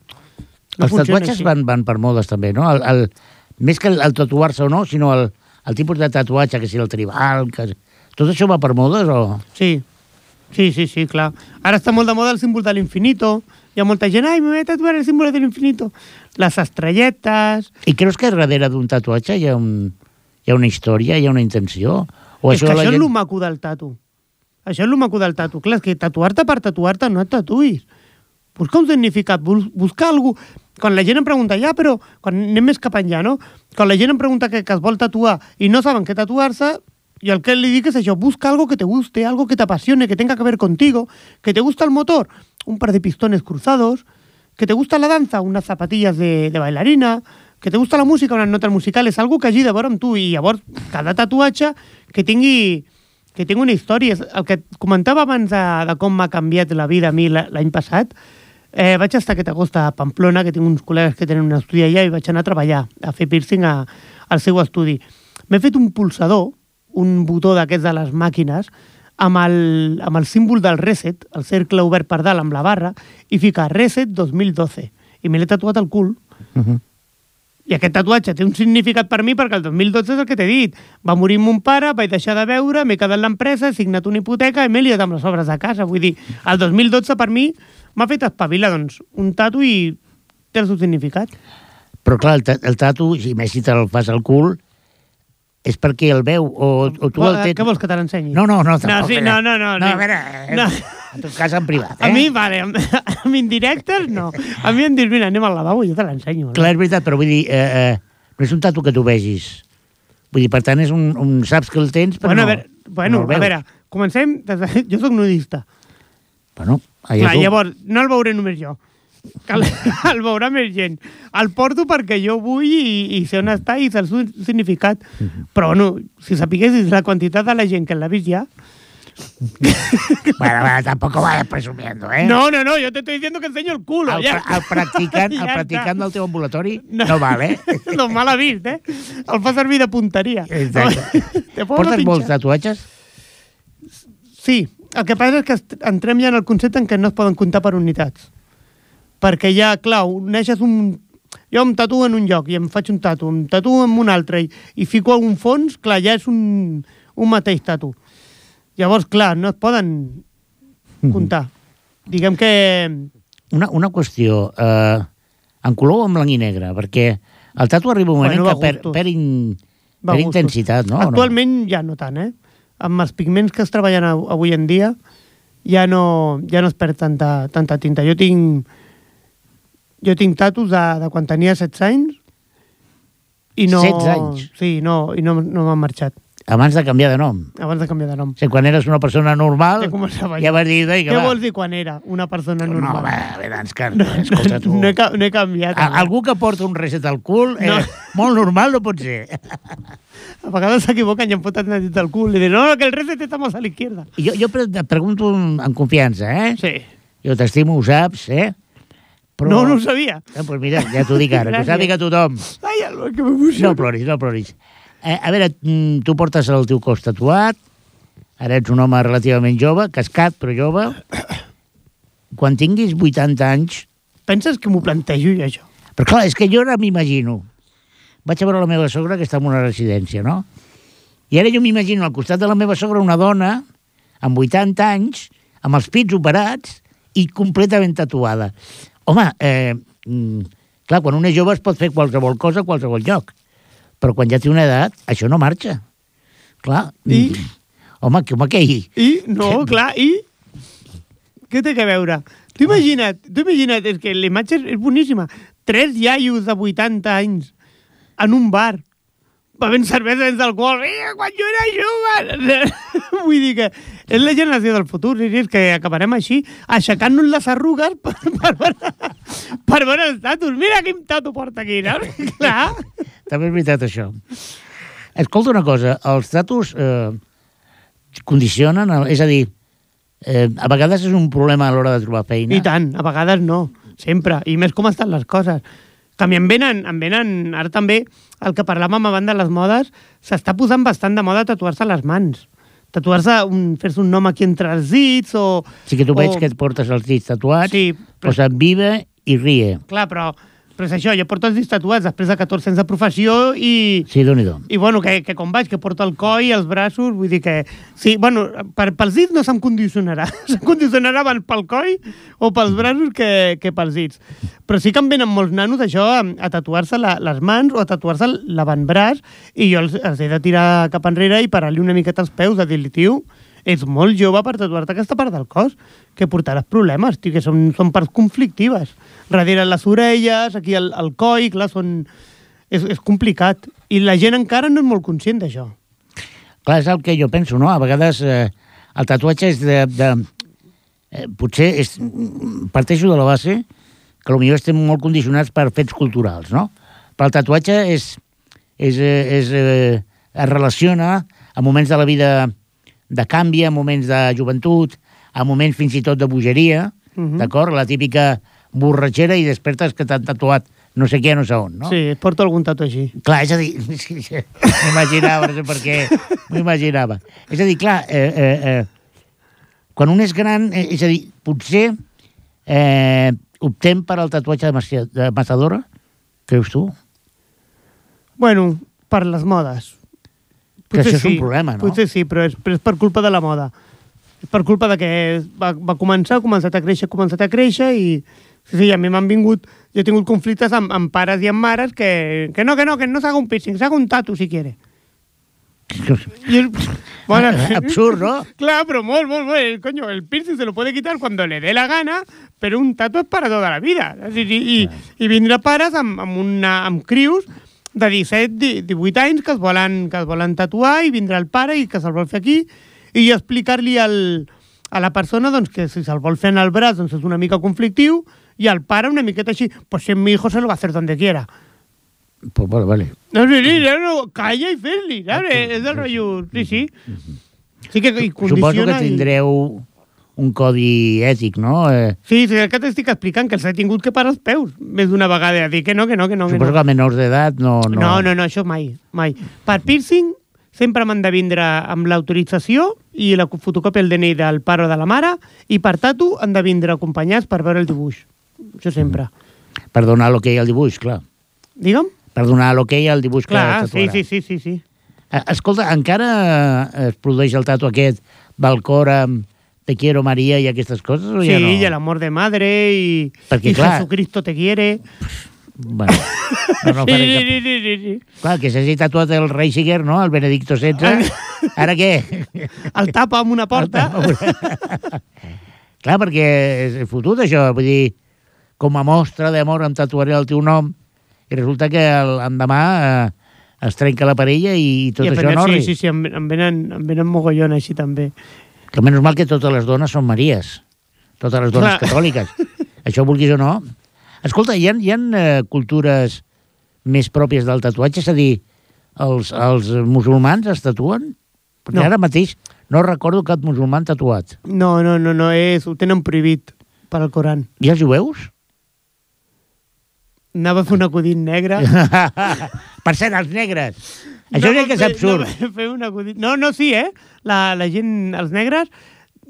No els tatuatges així. van, van per modes també, no? El, el, més que el, el tatuar-se o no, sinó el, el tipus de tatuatge, que si el tribal... Que... Tot això va per modes o...? Sí, sí, sí, sí, clar. Ara està molt de moda el símbol de l'infinito. Hi ha molta gent, ai, me a tatuar el símbolo de l'infinito. Les estrelletes... I creus que darrere d'un tatuatge hi ha, un, hi ha una història, hi ha una intenció? O és que la això gent... és el maco del tatu. Això és el maco del tatu. Clar, és que tatuar-te per tatuar-te no et tatuïs. Busca un significat, bus- busca algú... Quan la gent em pregunta, ja, però... Quan anem més cap enllà, no? Quan la gent em pregunta que, que es vol tatuar i no saben què tatuar-se, i el que li dic és això, busca algo que te guste, algo que te apasione, que tenga que ver contigo, que te gusta el motor, un par de pistones cruzados, que te gusta la danza, unas zapatillas de, de bailarina, que te gusta la música, unes notes musicales, algo que hagi de veure amb tu, i llavors cada tatuatge que tingui que tingui una història. El que comentava abans de, de com m'ha canviat la vida a mi la- l'any passat, eh, vaig estar aquest agost a Pamplona, que tinc uns col·legues que tenen un estudi allà, i vaig anar a treballar, a fer piercing a, al seu estudi. M'he fet un pulsador, un botó d'aquests de les màquines, amb el, amb el símbol del reset, el cercle obert per dalt amb la barra, i fica reset 2012. I me l'he tatuat al cul. Uh -huh. I aquest tatuatge té un significat per mi perquè el 2012 és el que t'he dit. Va morir mon pare, vaig deixar de veure, m'he quedat l'empresa, he signat una hipoteca i m'he liat amb les obres de casa. Vull dir, el 2012 per mi m'ha fet espavilar, doncs, un tatu i té el seu significat. Però clar, el, el tatu, i més si te'l fas al cul, és perquè el veu, o, o tu el tens... Què vols que te l'ensenyi? No, no, no, No, sí, eh? no, no, no. No, a veure, eh, No. en tot cas en privat, eh? A mi, vale, amb, amb indirectes no. A mi em dius, mira, anem al lavabo i jo te l'ensenyo. Clar, és veritat, però vull dir, eh, eh, no és un tatu que tu vegis. Vull dir, per tant, és un, un saps que el tens, però bueno, no, a veure, bueno, no el a veure, comencem... Des de... Jo sóc nudista. Bueno, Clar, llavors, no el veuré només jo. El, el veurà més gent. El porto perquè jo vull i, i sé on està i sé el seu significat. Mhm. Però, bueno, si sapiguessis la quantitat de la gent que l'ha vist ja... Bueno, bueno, tampoco vayas presumiendo, eh? No, no, no, yo te estoy diciendo que enseño el culo. El, ja. el practicant, el practicant del teu ambulatori no, val, eh? No, mal vist, eh? El fa servir de punteria. Exacte. Portes molts tatuatges? Sí, el que passa és que entrem ja en el concepte en què no es poden comptar per unitats. Perquè ja, clar, uneixes un, jo em tatuo en un lloc i em faig un tatu, em tatuo en un altre i, i fico un fons, clar, ja és un, un mateix tatu. Llavors, clar, no es poden comptar. Diguem que... Una, una qüestió, eh, en color o en blanc i negre, perquè el tatu arriba un moment Bueno, que per, gustos. per, in, Va per gustos. intensitat, no? Actualment ja no tant, eh? Amb els pigments que es treballen av- avui en dia ja no, ja no es perd tanta, tanta tinta. Jo tinc, jo tinc tatus de, de quan tenia 16 anys i no... 16 anys? Sí, no, i no, no m'han marxat No? Abans de canviar de nom. abans de canviar de nom. O sigui, quan eres una persona normal, Ja ja vas dir... "Ei, que Què va". vols dir quan era una persona No, normal? va, a veure, ens car... escolta tu. no, he, ca- no he canviat. A, algú que porta un reset al cul, eh, No. molt normal no pot ser. A vegades s'equivoquen i em foten el dit al cul i diuen, no, que el reset està más a la izquierda. Jo, jo et pregunto en confiança, eh? Sí. Jo t'estimo, ho saps, eh? No, no ho sabia. Eh, pues mira, ja t'ho dic ara, que ho Gràcies. sàpiga tothom. Ai, que m'emociono. No ploris, no ploris. Eh, a veure, mm, tu portes el teu cos tatuat, ara ets un home relativament jove, cascat però jove. Quan tinguis 80 anys... Penses que m'ho plantejo jo, això? Però clar, és que jo ara m'imagino. Vaig a veure la meva sogra que està en una residència, no? I ara jo m'imagino al costat de la meva sogra una dona amb 80 anys, amb els pits operats i completament tatuada. Home, eh, mm, clar, quan un és jove es pot fer qualsevol cosa a qualsevol lloc. Però quan ja té una edat, això no marxa. Clar. I? mm, Home, que, home, què hi? I, no, clar, i... Què té que veure? Tu imagina't, tu imagina't, és que la imatge és, és boníssima. Tres iaios de 80 anys en un bar bevent cervesa sense alcohol. Mira, quan jo era jove! Vull dir que és la generació del futur, i és que acabarem així, aixecant-nos les arrugues per, per, veure, per veure els tatus. Mira quin tatu porta aquí, no? Clar. També és veritat, això. Escolta una cosa, els tatus eh, condicionen, el, és a dir, eh, a vegades és un problema a l'hora de trobar feina. I tant, a vegades no, sempre. I més com estan les coses. Que a mi em venen, em venen, ara també, el que parlàvem abans de les modes, s'està posant bastant de moda tatuar-se les mans. Tatuar-se, fer-se un nom aquí entre els dits o... Sí que tu o- veig que et portes els dits tatuats, Sí, però, posa vive i rie. clar, però, però és això, jo porto els dits tatuats després de 14 anys de professió i, Sí, déu nhi i bueno, que, que com vaig, que porto el coll, els braços, vull dir que... Sí, bueno, per, pels dits no se'm condicionarà. se'm condicionarà abans pel coll o pels braços que, que pels dits. Però sí que em venen molts nanos, això, a, a tatuar-se les mans o a tatuar-se l'avantbraç i jo els, els he de tirar cap enrere i parar-li una miqueta els peus, de dir-li, tio, ets molt jove per tatuar-te aquesta part del cos, que portaràs problemes, tio, que són, són parts conflictives. Darrere les orelles, aquí el, el coll, clar, són... És, és complicat. I la gent encara no és molt conscient d'això. Clar, és el que jo penso, no? A vegades eh, el tatuatge és de... de eh, potser és, parteixo de la base que potser estem molt condicionats per fets culturals, no? Però el tatuatge és, és, eh, és, eh, es relaciona a moments de la vida de canvi, a moments de joventut, a moments fins i tot de bogeria, Mhm. d'acord? La típica borratxera i despertes que t'han tatuat no sé què, no sé on, no? Sí, porto algun tatu així. Clar, és a dir, sí, sí, m'imaginava, no sé per què, m'ho imaginava. És a dir, clar, eh, eh, eh, quan un és gran, eh, és a dir, potser eh, optem per al tatuatge de, de Massadora, creus tu? Bueno, per les modes. Que això és un problema, no? Potser sí, però és, però és per culpa de la moda. És per culpa de que va, va començar, ha començat a créixer, ha començat a créixer i sí, sí, a mi m'han vingut... Jo he tingut conflictes amb, amb pares i amb mares que, que no, que no, que no s'haga un piercing, s'haga un tatu si quiere. Y el- bueno, Absurd, no? Claro, pero molt, molt, molt. El, coño, el piercing se lo puede quitar cuando le dé la gana, però un tatu és para toda la vida. Dir, I, i, i vindrà pares amb, amb, una, amb crius de 17, di- 18 anys que es volen, que es volen tatuar i vindrà el pare i que se'l vol fer aquí i explicar-li al, a la persona doncs, que si se'l vol fer en el braç doncs és una mica conflictiu i al pare una miqueta així, pues si mi hijo se lo va a hacer donde quiera. Pues vale, vale. No, sí, sí, no, no, calla i fes-li, saps? És del rotllo... Sí, sí. Sí que i Suposo que condiciona i- tindreu un codi ètic, no? Eh, Sí, sí, el que t'estic explicant, que els he tingut que parar els peus més d'una vegada a dir que no, que no, que no. Que suposo no. que menors d'edat no... No, no, no, no, això mai, mai. Per piercing sempre m'han de vindre amb l'autorització i la fotocòpia del DNI del pare o de la mare i per tatu han de vindre acompanyats per veure el dibuix. Això sempre. Per donar l'hoquei al dibuix, clar. Digue'm? Per donar l'hoquei al dibuix Clar, que sí, sí, sí, sí, sí. Eh, Escolta, encara eh, es produeix el tatu aquest del cor amb Te quiero Maria i aquestes coses? O Sí, ja no? y el amor de madre y, Perquè, y clar- Jesucristo te quiere. Bueno, no, no sí, faré cap... sí, sí, sí, sí. Clar, que s'hagi tatuat el rei Siguer, no?, el Benedicto XVI. Ara què? El tapa amb una porta. Clar, perquè és fotut, això. Vull dir, com a mostra d'amor em tatuaré el teu nom i resulta que l'endemà eh, es trenca la parella i tot I això no sí, sí, sí, em, em, venen, em venen mogollon així també. Que menys mal que totes les dones són Maries. Totes les dones Clar. catòliques. Això vulguis o no. Escolta, hi ha, hi ha eh, cultures més pròpies del tatuatge? És a dir, els, els musulmans es tatuen? Perquè No. ara mateix no recordo cap musulmà tatuat. No, no, no, no, és, ho tenen prohibit per al Coran. I els jueus? Anava a fer un acudit negre. per cert, els negres. Això Anava sí que és fer- absurd. a fer un acudit. No, no, sí, eh? La, la gent, els negres,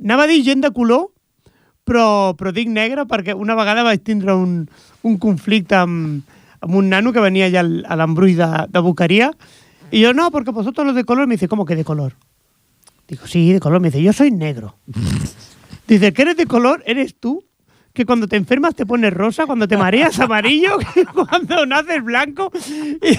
anava a dir gent de color, però, però dic negre perquè una vegada vaig tindre un, un conflicte amb, amb un nano que venia allà al- a l'embrull de, de Boqueria y yo, no, porque vosotros los de color, me dice, ¿cómo que de color? Digo, sí, de color. Me dice, yo soy negro. Dice, ¿que eres de color? ¿Eres tú? Que cuando te enfermas te pones rosa, cuando te mareas amarillo, que cuando naces blanco. I,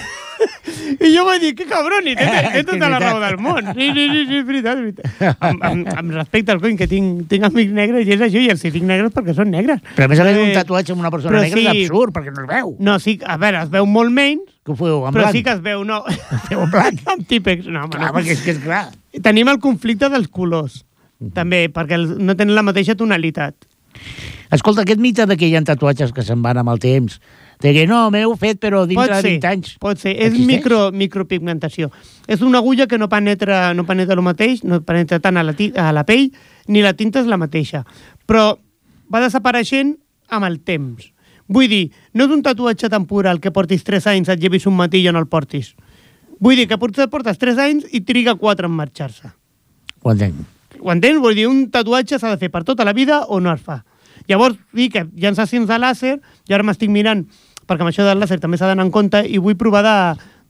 i jo vaig dir, que cabron, i tens, tens tota la raó del món. Sí, sí, sí, sí és veritat, és veritat. Amb, amb, amb respecte al cony, que tinc, tinc amics negres, i és això, i els si tinc negres perquè són negres. Però a més a més un Eh, tatuatge amb una persona negra sí- és absurd, perquè no es veu. No, sí, a veure, es veu molt menys, Que ho feu en però blanc. sí que es veu, no. Feu en blanc. amb típex, no, home, Clar, no. perquè és que és clar. Tenim el conflicte dels colors, també, perquè no tenen la mateixa tonalitat. Escolta, aquest mite de que hi ha tatuatges que se'n van amb el temps, de que no, m'heu fet però dintre pot de ser, 20 anys. pot ser. És Existeix? micro, micropigmentació. És una agulla que no penetra, no penetra el mateix, no penetra tant a la, a la pell, ni la tinta és la mateixa. Però va desapareixent amb el temps. Vull dir, no és un tatuatge temporal que portis 3 anys, et llevis un matí i no el portis. Vull dir que potser portes 3 anys i triga 4 en marxar-se. Ho entenc. Ho entens? Vull dir, un tatuatge s'ha de fer per tota la vida o no es fa. Llavors, dic que hi ha sessions de làser, i ara m'estic mirant, perquè amb això del làser també s'ha d'anar en compte, i vull provar de,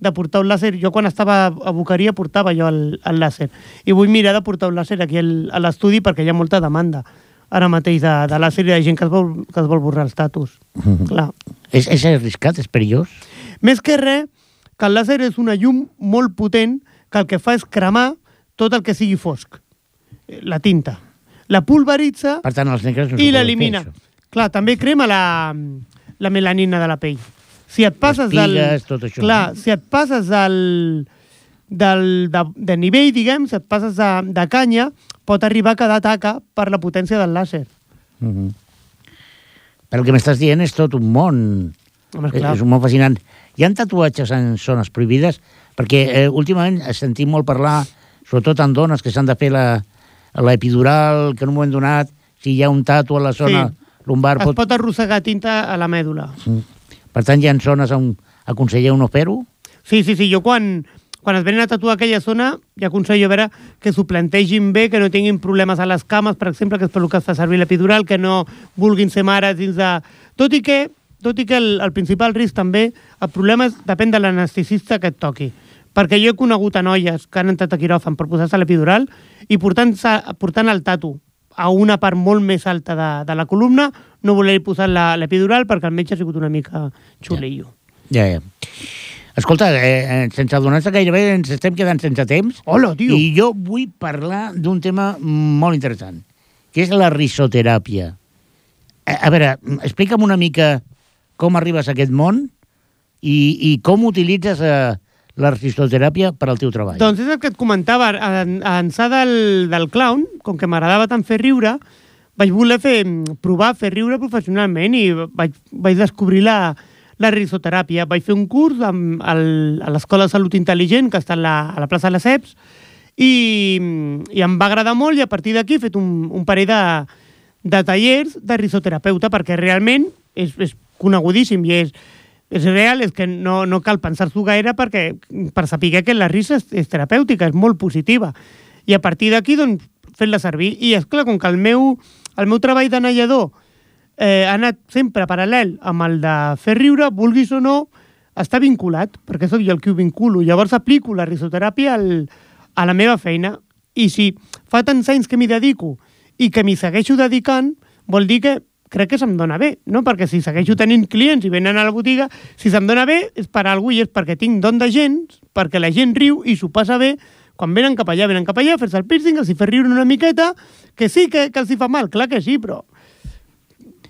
de portar un làser. Jo quan estava a Boqueria portava jo el, el làser. I vull mirar de portar un làser aquí al- a l'estudi perquè hi ha molta demanda ara mateix de, de làser i de gent que es vol, que es vol borrar els tatus. Clar. És, és arriscat, és perillós. Més que res, que el làser és una llum molt potent que el que fa és cremar tot el que sigui fosc. Eh, La tinta. La pulveritza Per tant, els negres no i l'elimina. Clar, també crema la, la melanina de la pell. Si et passes del... pigues, tot això. Clar, si et passes del, del, de, de nivell, diguem, si et passes de, de canya, pot arribar a quedar taca per la potència del làser. Mhm. Però el que m'estàs dient és tot un món. Home, És, esclar. és un món fascinant. Hi ha tatuatges en zones prohibides? Perquè eh, últimament sentim molt parlar, sobretot en dones que s'han de fer la- l'epidural, que en un moment donat, si hi ha un tatu a la zona Sí. lumbar... Es pot arrossegar tinta a la mèdula. Mm. Per tant, hi ha zones on aconselleu no fer-ho? Sí, sí, sí. Jo quan, quan es venen a tatuar aquella zona, ja aconsello a veure que s'ho plantegin bé, que no tinguin problemes a les cames, per exemple, que és per el que es fa servir l'epidural, que no vulguin ser mares dins de... Tot i que, tot i que el, el principal risc també, el problema és, depèn de l'anestesista que et toqui. Perquè jo he conegut a noies que han entrat a quiròfan per posar-se l'epidural i portant, portant el tatu a una part molt més alta de, de la columna, no voler posar la- l'epidural perquè el metge ha sigut una mica xulillo. Ja, ja. Escolta, eh, eh, sense adonar-se gairebé ens estem quedant sense temps. Hola, tio! I jo vull parlar d'un tema molt interessant, que és la risoteràpia. A, a veure, explica'm una mica com arribes a aquest món i, i com utilitzes eh, la risoteràpia per al teu treball. Doncs és el que et comentava, a ençà del, del clown, com que m'agradava tant fer riure, vaig voler fer, provar fer riure professionalment i vaig, vaig descobrir la, la risoteràpia. Vaig fer un curs amb el, a l'Escola de Salut Intel·ligent, que està a la, a la plaça de les Ceps, i, i em va agradar molt i a partir d'aquí he fet un, un parell de, de tallers de risoterapeuta perquè realment és, és conegudíssim i és, és real, és que no, no cal pensar-s'ho gaire perquè, per saber que la risa és, és terapèutica, és molt positiva. I a partir d'aquí, doncs, fent-la servir. I, és clar com que el meu, el meu treball de nallador eh, ha anat sempre paral·lel amb el de fer riure, vulguis o no, està vinculat, perquè sóc jo el que ho vinculo. Llavors aplico la risoteràpia al, a la meva feina i si fa tants anys que m'hi dedico i que m'hi segueixo dedicant, vol dir que crec que se'm dona bé, no? Perquè si segueixo tenint clients i venen a la botiga, si se'm dona bé és per alguna i és perquè tinc don de gent, perquè la gent riu i s'ho passa bé quan venen cap allà, venen cap allà, fer-se el piercing, els hi fa riure una miqueta, que sí que, que els hi fa mal, clar que sí, però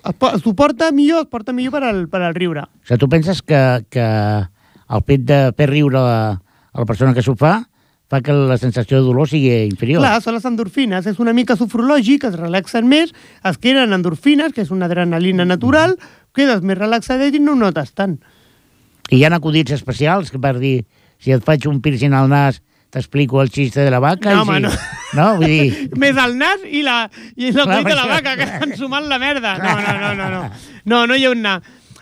es, po- es suporta millor, es porta millor per al, per al riure. O sigui, tu penses que, que el fet de fer riure a la persona que s'ho fa fa que la sensació de dolor sigui inferior. Clar, són les endorfines, és una mica sofrològic, es relaxen més, es queden endorfines, que és una adrenalina natural, quedes més relaxadet i no notes tant. I hi ha acudits especials que per dir, si et faig un piercing al nas, t'explico el xiste de la vaca. No, home, si... no. No, vull dir... Més el nas i la, i la coll de la vaca, que estan sumant la merda. No, no, no, no. No, no, no hi ha una...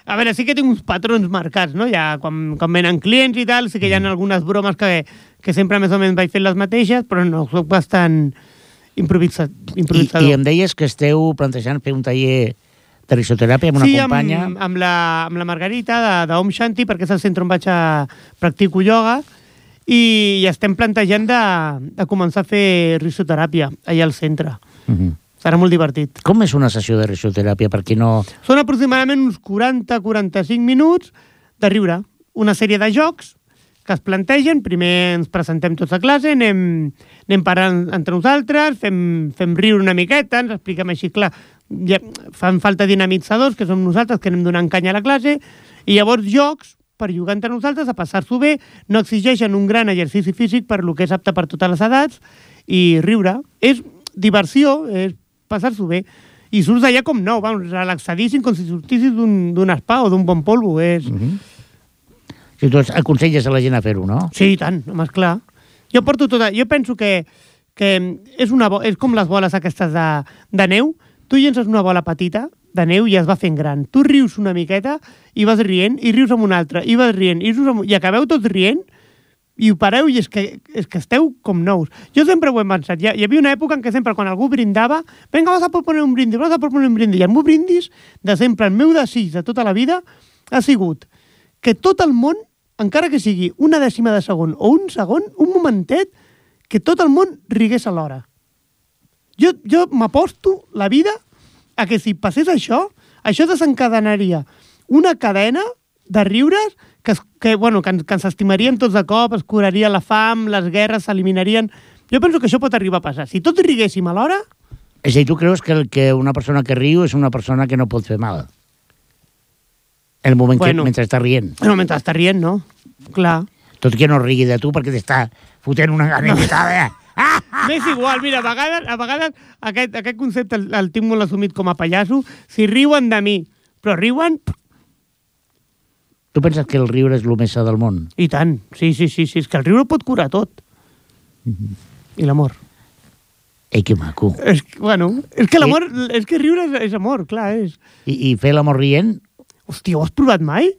A veure, sí que tinc uns patrons marcats, no? Ja quan, quan venen clients i tal, sí que hi ha algunes bromes que, que sempre més o menys vaig fent les mateixes, però no, soc bastant improvisa, I, improvisador. I em deies que esteu plantejant fer un taller de risoteràpia amb una sí, companya. amb, amb, la, amb la Margarita de, de Om Shanti, perquè és el centre on vaig a practico ioga, i, i estem plantejant de, de començar a fer risoteràpia allà al centre. Mhm. Serà molt divertit. Com és una sessió de risoteràpia, per qui no... Són aproximadament uns 40-45 minuts de riure. Una sèrie de jocs que es plantegen. Primer ens presentem tots a classe, anem, anem parlant entre nosaltres, fem, fem riure una miqueta, ens expliquem així, clar, ja fan falta dinamitzadors, que som nosaltres, que anem donant canya a la classe, i llavors jocs per jugar entre nosaltres, a passar-s'ho bé, no exigeixen un gran exercici físic per lo que és apte per totes les edats, i riure. És diversió, és passar-s'ho bé. I surts d'allà com nou, vamos, relaxadíssim, com si sortissis d'un spa o d'un bon polvo. És... Mm Si tu aconselles a la gent a fer-ho, no? Sí, i tant, home, esclar. Jo porto tota... Jo penso que, que és, una bo... és com les boles aquestes de, de neu. Tu llences una bola petita de neu i es va fent gran. Tu rius una miqueta i vas rient, i rius amb una altra, i vas rient, i, rius amb... i acabeu tots rient, i ho pareu i és que, és que esteu com nous. Jo sempre ho he pensat. Hi, hi havia una època en què sempre quan algú brindava venga, vas a proponer un brindis, vas a proponer un brindis. I el meu brindis, de sempre, el meu desig de tota la vida, ha sigut que tot el món, encara que sigui una dècima de segon o un segon, un momentet, que tot el món rigués alhora. Jo, jo m'aposto la vida a que si passés això, això desencadenaria una cadena de riures que, que, bueno, que, que ens estimaríem tots de cop, es curaria la fam, les guerres s'eliminarien... Jo penso que això pot arribar a passar. Si tots riguéssim alhora, És a dir, tu creus que, el, que una persona que riu és una persona que no pot fer mal? En el moment Bueno. que, mentre està rient. no, mentre està rient, no? Clar. Tot que no rigui de tu perquè t'està fotent una ganivetada. Ah! M'és igual, mira, a vegades, a vegades aquest, aquest concepte el, el tinc molt assumit com a pallasso. Si riuen de mi, però riuen... Tu penses que el riure és el més sa del món? I tant, sí, sí, sí, sí. És que el riure pot curar tot. I l'amor. Ei, que maco. És bueno, és que l'amor, és que riure és, és amor, clar, és... I, I fer l'amor rient Hòstia, ho has provat mai?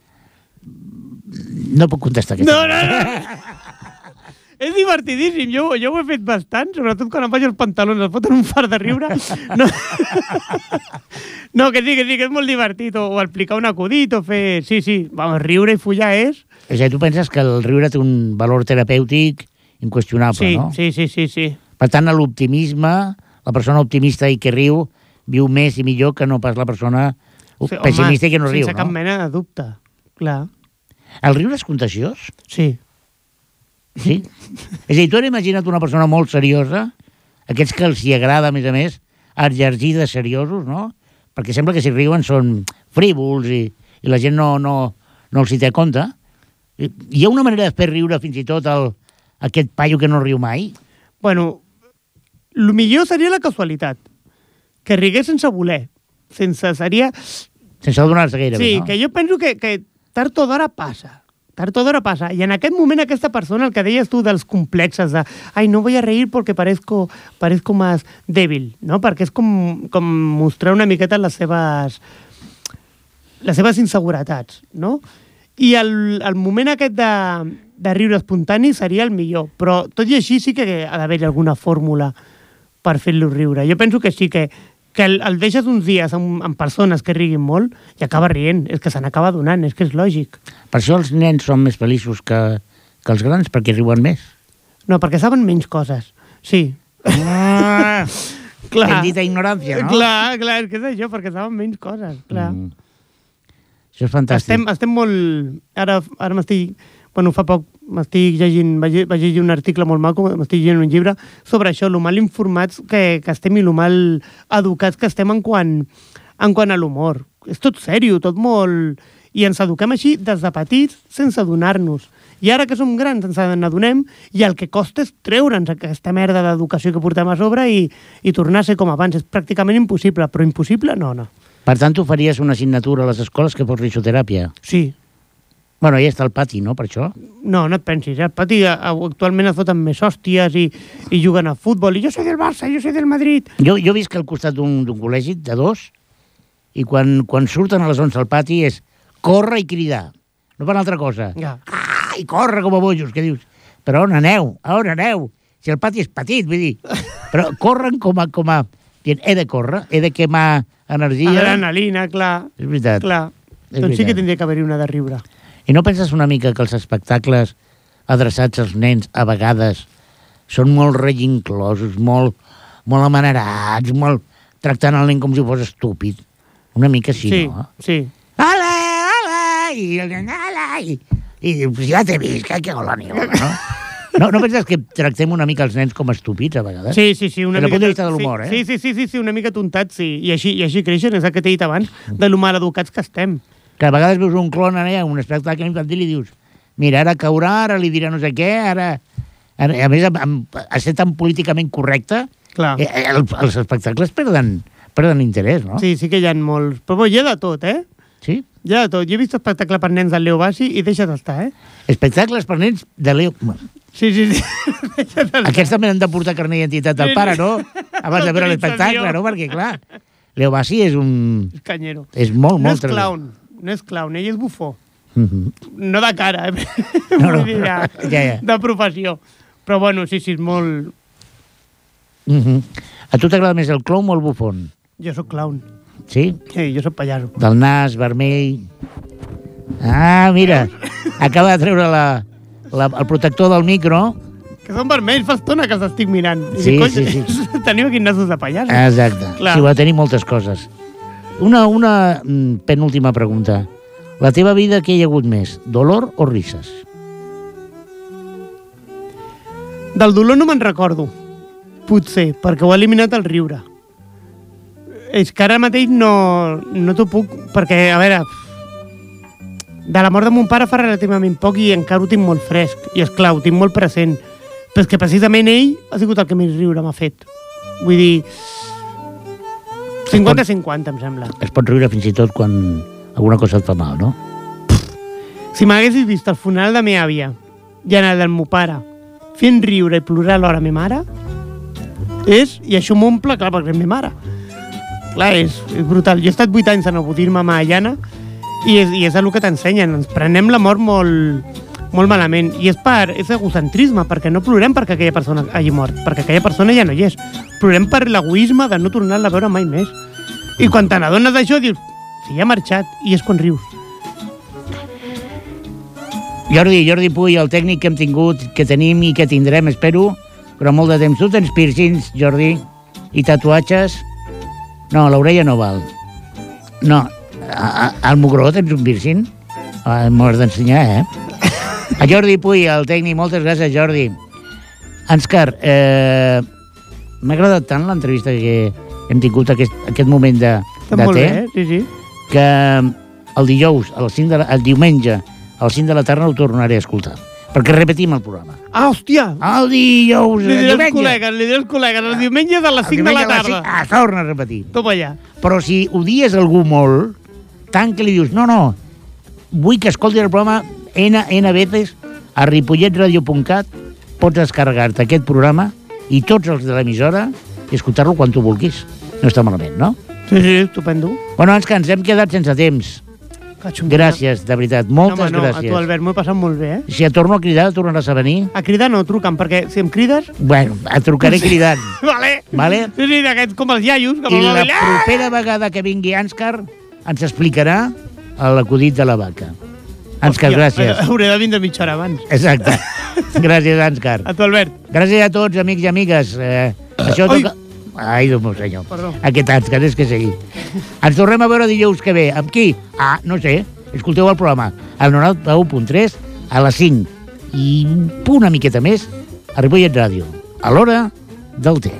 no puc contestar aquesta. No, no, no. és divertidíssim, jo, jo ho he fet bastant, sobretot quan em faig els pantalons, es foten un far de riure. No, no que sí, que sí, que és molt divertit, o, o explicar un acudit, o fer... Sí, sí, vamos, riure i follar és... És a dir, tu penses que el riure té un valor terapèutic inqüestionable, Sí, no? sí, sí, sí, sí. Per tant, l'optimisme, la persona optimista i que riu, viu més i millor que no pas la persona Sí, pessimista i que no riu, sense cap no? mena de dubte, clar. El riure és contagiós? Sí. Sí? és a dir, tu ara imagina't una persona molt seriosa, aquests que els hi agrada, a més a més, exergir de seriosos, no? Perquè sembla que si riuen són frívols i, i la gent no, no, no els hi té a compte. I- Hi ha una manera de fer riure fins i tot el, aquest paio que no riu mai? Bueno, el millor seria la casualitat. Que rigués sense voler. Sense, seria... Sense adonar-se gaire Sí, bé, no? que jo penso que, que tard o d'hora passa. Tard o d'hora passa. I en aquest moment aquesta persona, el que deies tu dels complexes de ai, no voy a reír porque parezco, parezco más débil, no? Perquè és com, com mostrar una miqueta les seves les seves inseguretats, no? I el, el moment aquest de, de riure espontani seria el millor, però tot i així sí que ha d'haver alguna fórmula per fer-lo riure. Jo penso que sí que, que el, el deixes uns dies amb, amb persones que riguin molt i acaba rient. És que se n'acaba donant, és que és lògic. Per això els nens són més feliços que, que els grans, perquè riuen més. No, perquè saben menys coses. Sí. Ah, Clar. Bendita ignorància, no? Clar, clar, és que és això, perquè saben menys coses, clar. Mm. Això és fantàstic. Estem, estem molt... Ara, ara m'estic... Bueno, fa poc m'estic llegint, vaig, vaig llegir un article molt maco, m'estic llegint un llibre sobre això, lo mal informats que, que estem i lo mal educats que estem en quant, en quant a l'humor. És tot sèrio, tot molt... I ens eduquem així des de petits sense adonar-nos. I ara que som grans ens n'adonem i el que costa és treure'ns aquesta merda d'educació que portem a sobre i, i tornar a ser com abans. És pràcticament impossible, però impossible no, no. Per tant, tu faries una assignatura a les escoles que fos risoteràpia. Sí, Bueno, ja està el pati, no?, per això. No, no et pensis. eh? El pati eh, actualment es foten més hòsties i, i juguen a futbol. I jo soy del Barça, jo soy del Madrid. Jo, jo visc al costat d'un col·legi de dos i quan, quan surten a les 11 al pati és córrer i cridar. No per altra cosa. Ja. Ah, i córrer com a bojos, que dius. Però on aneu? A on aneu? Si el pati és petit, vull dir. Però corren com a... Com a he de córrer, he de quemar energia. Adrenalina, clar. És veritat. clar. És doncs sí veritat. que tindria que haver-hi una de riure. I no penses una mica que els espectacles adreçats als nens a vegades són molt reinclosos, molt, molt amanerats, molt tractant el nen com si fos estúpid? Una mica sí, sí, no? sí. Hola, hola, i el nen, hola, i, i "Pues ja t'he vist, que que goloni, no? No, no penses que tractem una mica els nens com estúpids, a vegades? Sí, sí, sí. Una Des del punt de vista de l'humor, sí, eh? Sí, sí, sí, sí, sí, una mica tontat, sí. I així, i així creixen, és el que t'he dit abans, de lo mal educats que estem. Que a vegades veus un clon allà, un espectacle infantil i dius, mira, ara caurà, ara li dirà no sé què, ara... a més, amb, a ser tan políticament correcte, Clar. eh, eh, el, els espectacles perden, perden interès, no? Sí, sí que hi ha molts. Però bo, hi ha de tot, eh? sí? Hi ha de tot. Jo he vist espectacle per nens del Leo Bassi i deixa d'estar, eh? Espectacles per nens de Leo... Sí, sí, sí. Aquests també han de portar carnet d'identitat del Sí, pare, no? Abans de veure l'espectacle, no? Perquè, clar, Leo Bassi és un... És canyero. És molt, No molt... és clown, no és clown, ell és bufó. Mhm. No de cara, eh? No, no. Dir, de, Ja, ja. de professió. Però bueno, sí, sí, és molt... Mhm. A tu t'agrada més el clown o el bufon? Jo sóc clown. Sí? Sí, jo sóc pallasso. Del nas vermell... Ah, mira, acaba de treure la, la, el protector del micro. Que són vermells, fa estona que els estic mirant. I Sí, dic, "Cony, sí, sí. Teniu aquí nassos de pallasso. Exacte. Clar. Sí, va tenir moltes coses. Una, una mm, penúltima pregunta. La teva vida, què hi ha hagut més? Dolor o risses? Del dolor no me'n recordo. Potser, perquè ho ha eliminat el riure. És que ara mateix no, no t'ho puc... Perquè, a veure, de la mort de mon pare fa relativament poc i encara ho tinc molt fresc. I, és clar ho tinc molt present. Però és que precisament ell ha sigut el que més riure m'ha fet. Vull dir... 50-50, em sembla. Es pot riure fins i tot quan alguna cosa et fa mal, no? Si m'haguessis vist el funeral de meva àvia i en el del meu pare fent riure i plorar alhora a meva mare, és, i això m'omple, clar, perquè és meva mare. Clar, és, és brutal. Jo he estat 8 anys en abudir-me a Mahayana i és, i és el que t'ensenyen. Ens prenem la mort molt, molt malament. I és per és egocentrisme, perquè no plorem perquè aquella persona hagi mort, perquè aquella persona ja no hi és. Plorem per l'egoisme de no tornar-la a veure mai més. I quan te n'adones d'això, dius, si ja ha marxat, i és quan rius. Jordi, Jordi Puy, el tècnic que hem tingut, que tenim i que tindrem, espero, però molt de temps. Tu tens piercings, Jordi, i tatuatges? No, l'orella no val. No, al mugró tens un piercing? Ah, M'ho has d'ensenyar, eh? A Jordi Puy, el tècnic, moltes gràcies, Jordi. Anscar, eh, m'ha agradat tant l'entrevista que hem tingut aquest, aquest moment de, Està de te, bé? Sí, sí. que el dijous, les 5 de la, el diumenge, a les 5 de la tarda ho tornaré a escoltar. Perquè repetim el programa. Ah, hòstia! El dijous, Li el diré als diumenge. col·legues, li diré als col·legues, els diumenges a les El 5 de diumenge la les tarda. cinc- Ah, torna a repetir. Toma allà. Però si odies algú molt, tant que li dius, no, no, vull que escolti el programa N, N veces a ripolletradio.cat pots descarregar-te aquest programa i tots els de l'emissora i escoltar-lo quan tu vulguis. No està malament, no? Sí, sí, estupendo. Bueno, ens que ens hem quedat sense temps. Que. Gràcies, de veritat, moltes no, home, no, gràcies. A tu, Albert, m'ho he passat molt bé, eh? Si et torno a cridar, tornaràs a venir? A cridar no, truca'm, perquè si em crides... Bueno, et trucaré cridant. Vale. Vale. Sí, sí, d'aquest, com els iaios. Com I la propera vegada que vingui Anscar ens explicarà l'acudit de la vaca. Hòstia, gràcies. Hauré de vindre mitja hora abans. Exacte. Gràcies, Anscar. A tu, Albert. Gràcies a tots, amics i amigues. Eh, això Ai. toca... Ai, Déu meu senyor. Perdó. Aquest Anscar, és que sí. Ens tornem a veure dijous que ve. Amb qui? Ah, no sé. Escolteu el programa. Al 91.3 a les 5. I un punt una miqueta més a Ripollet Ràdio. A l'hora del té.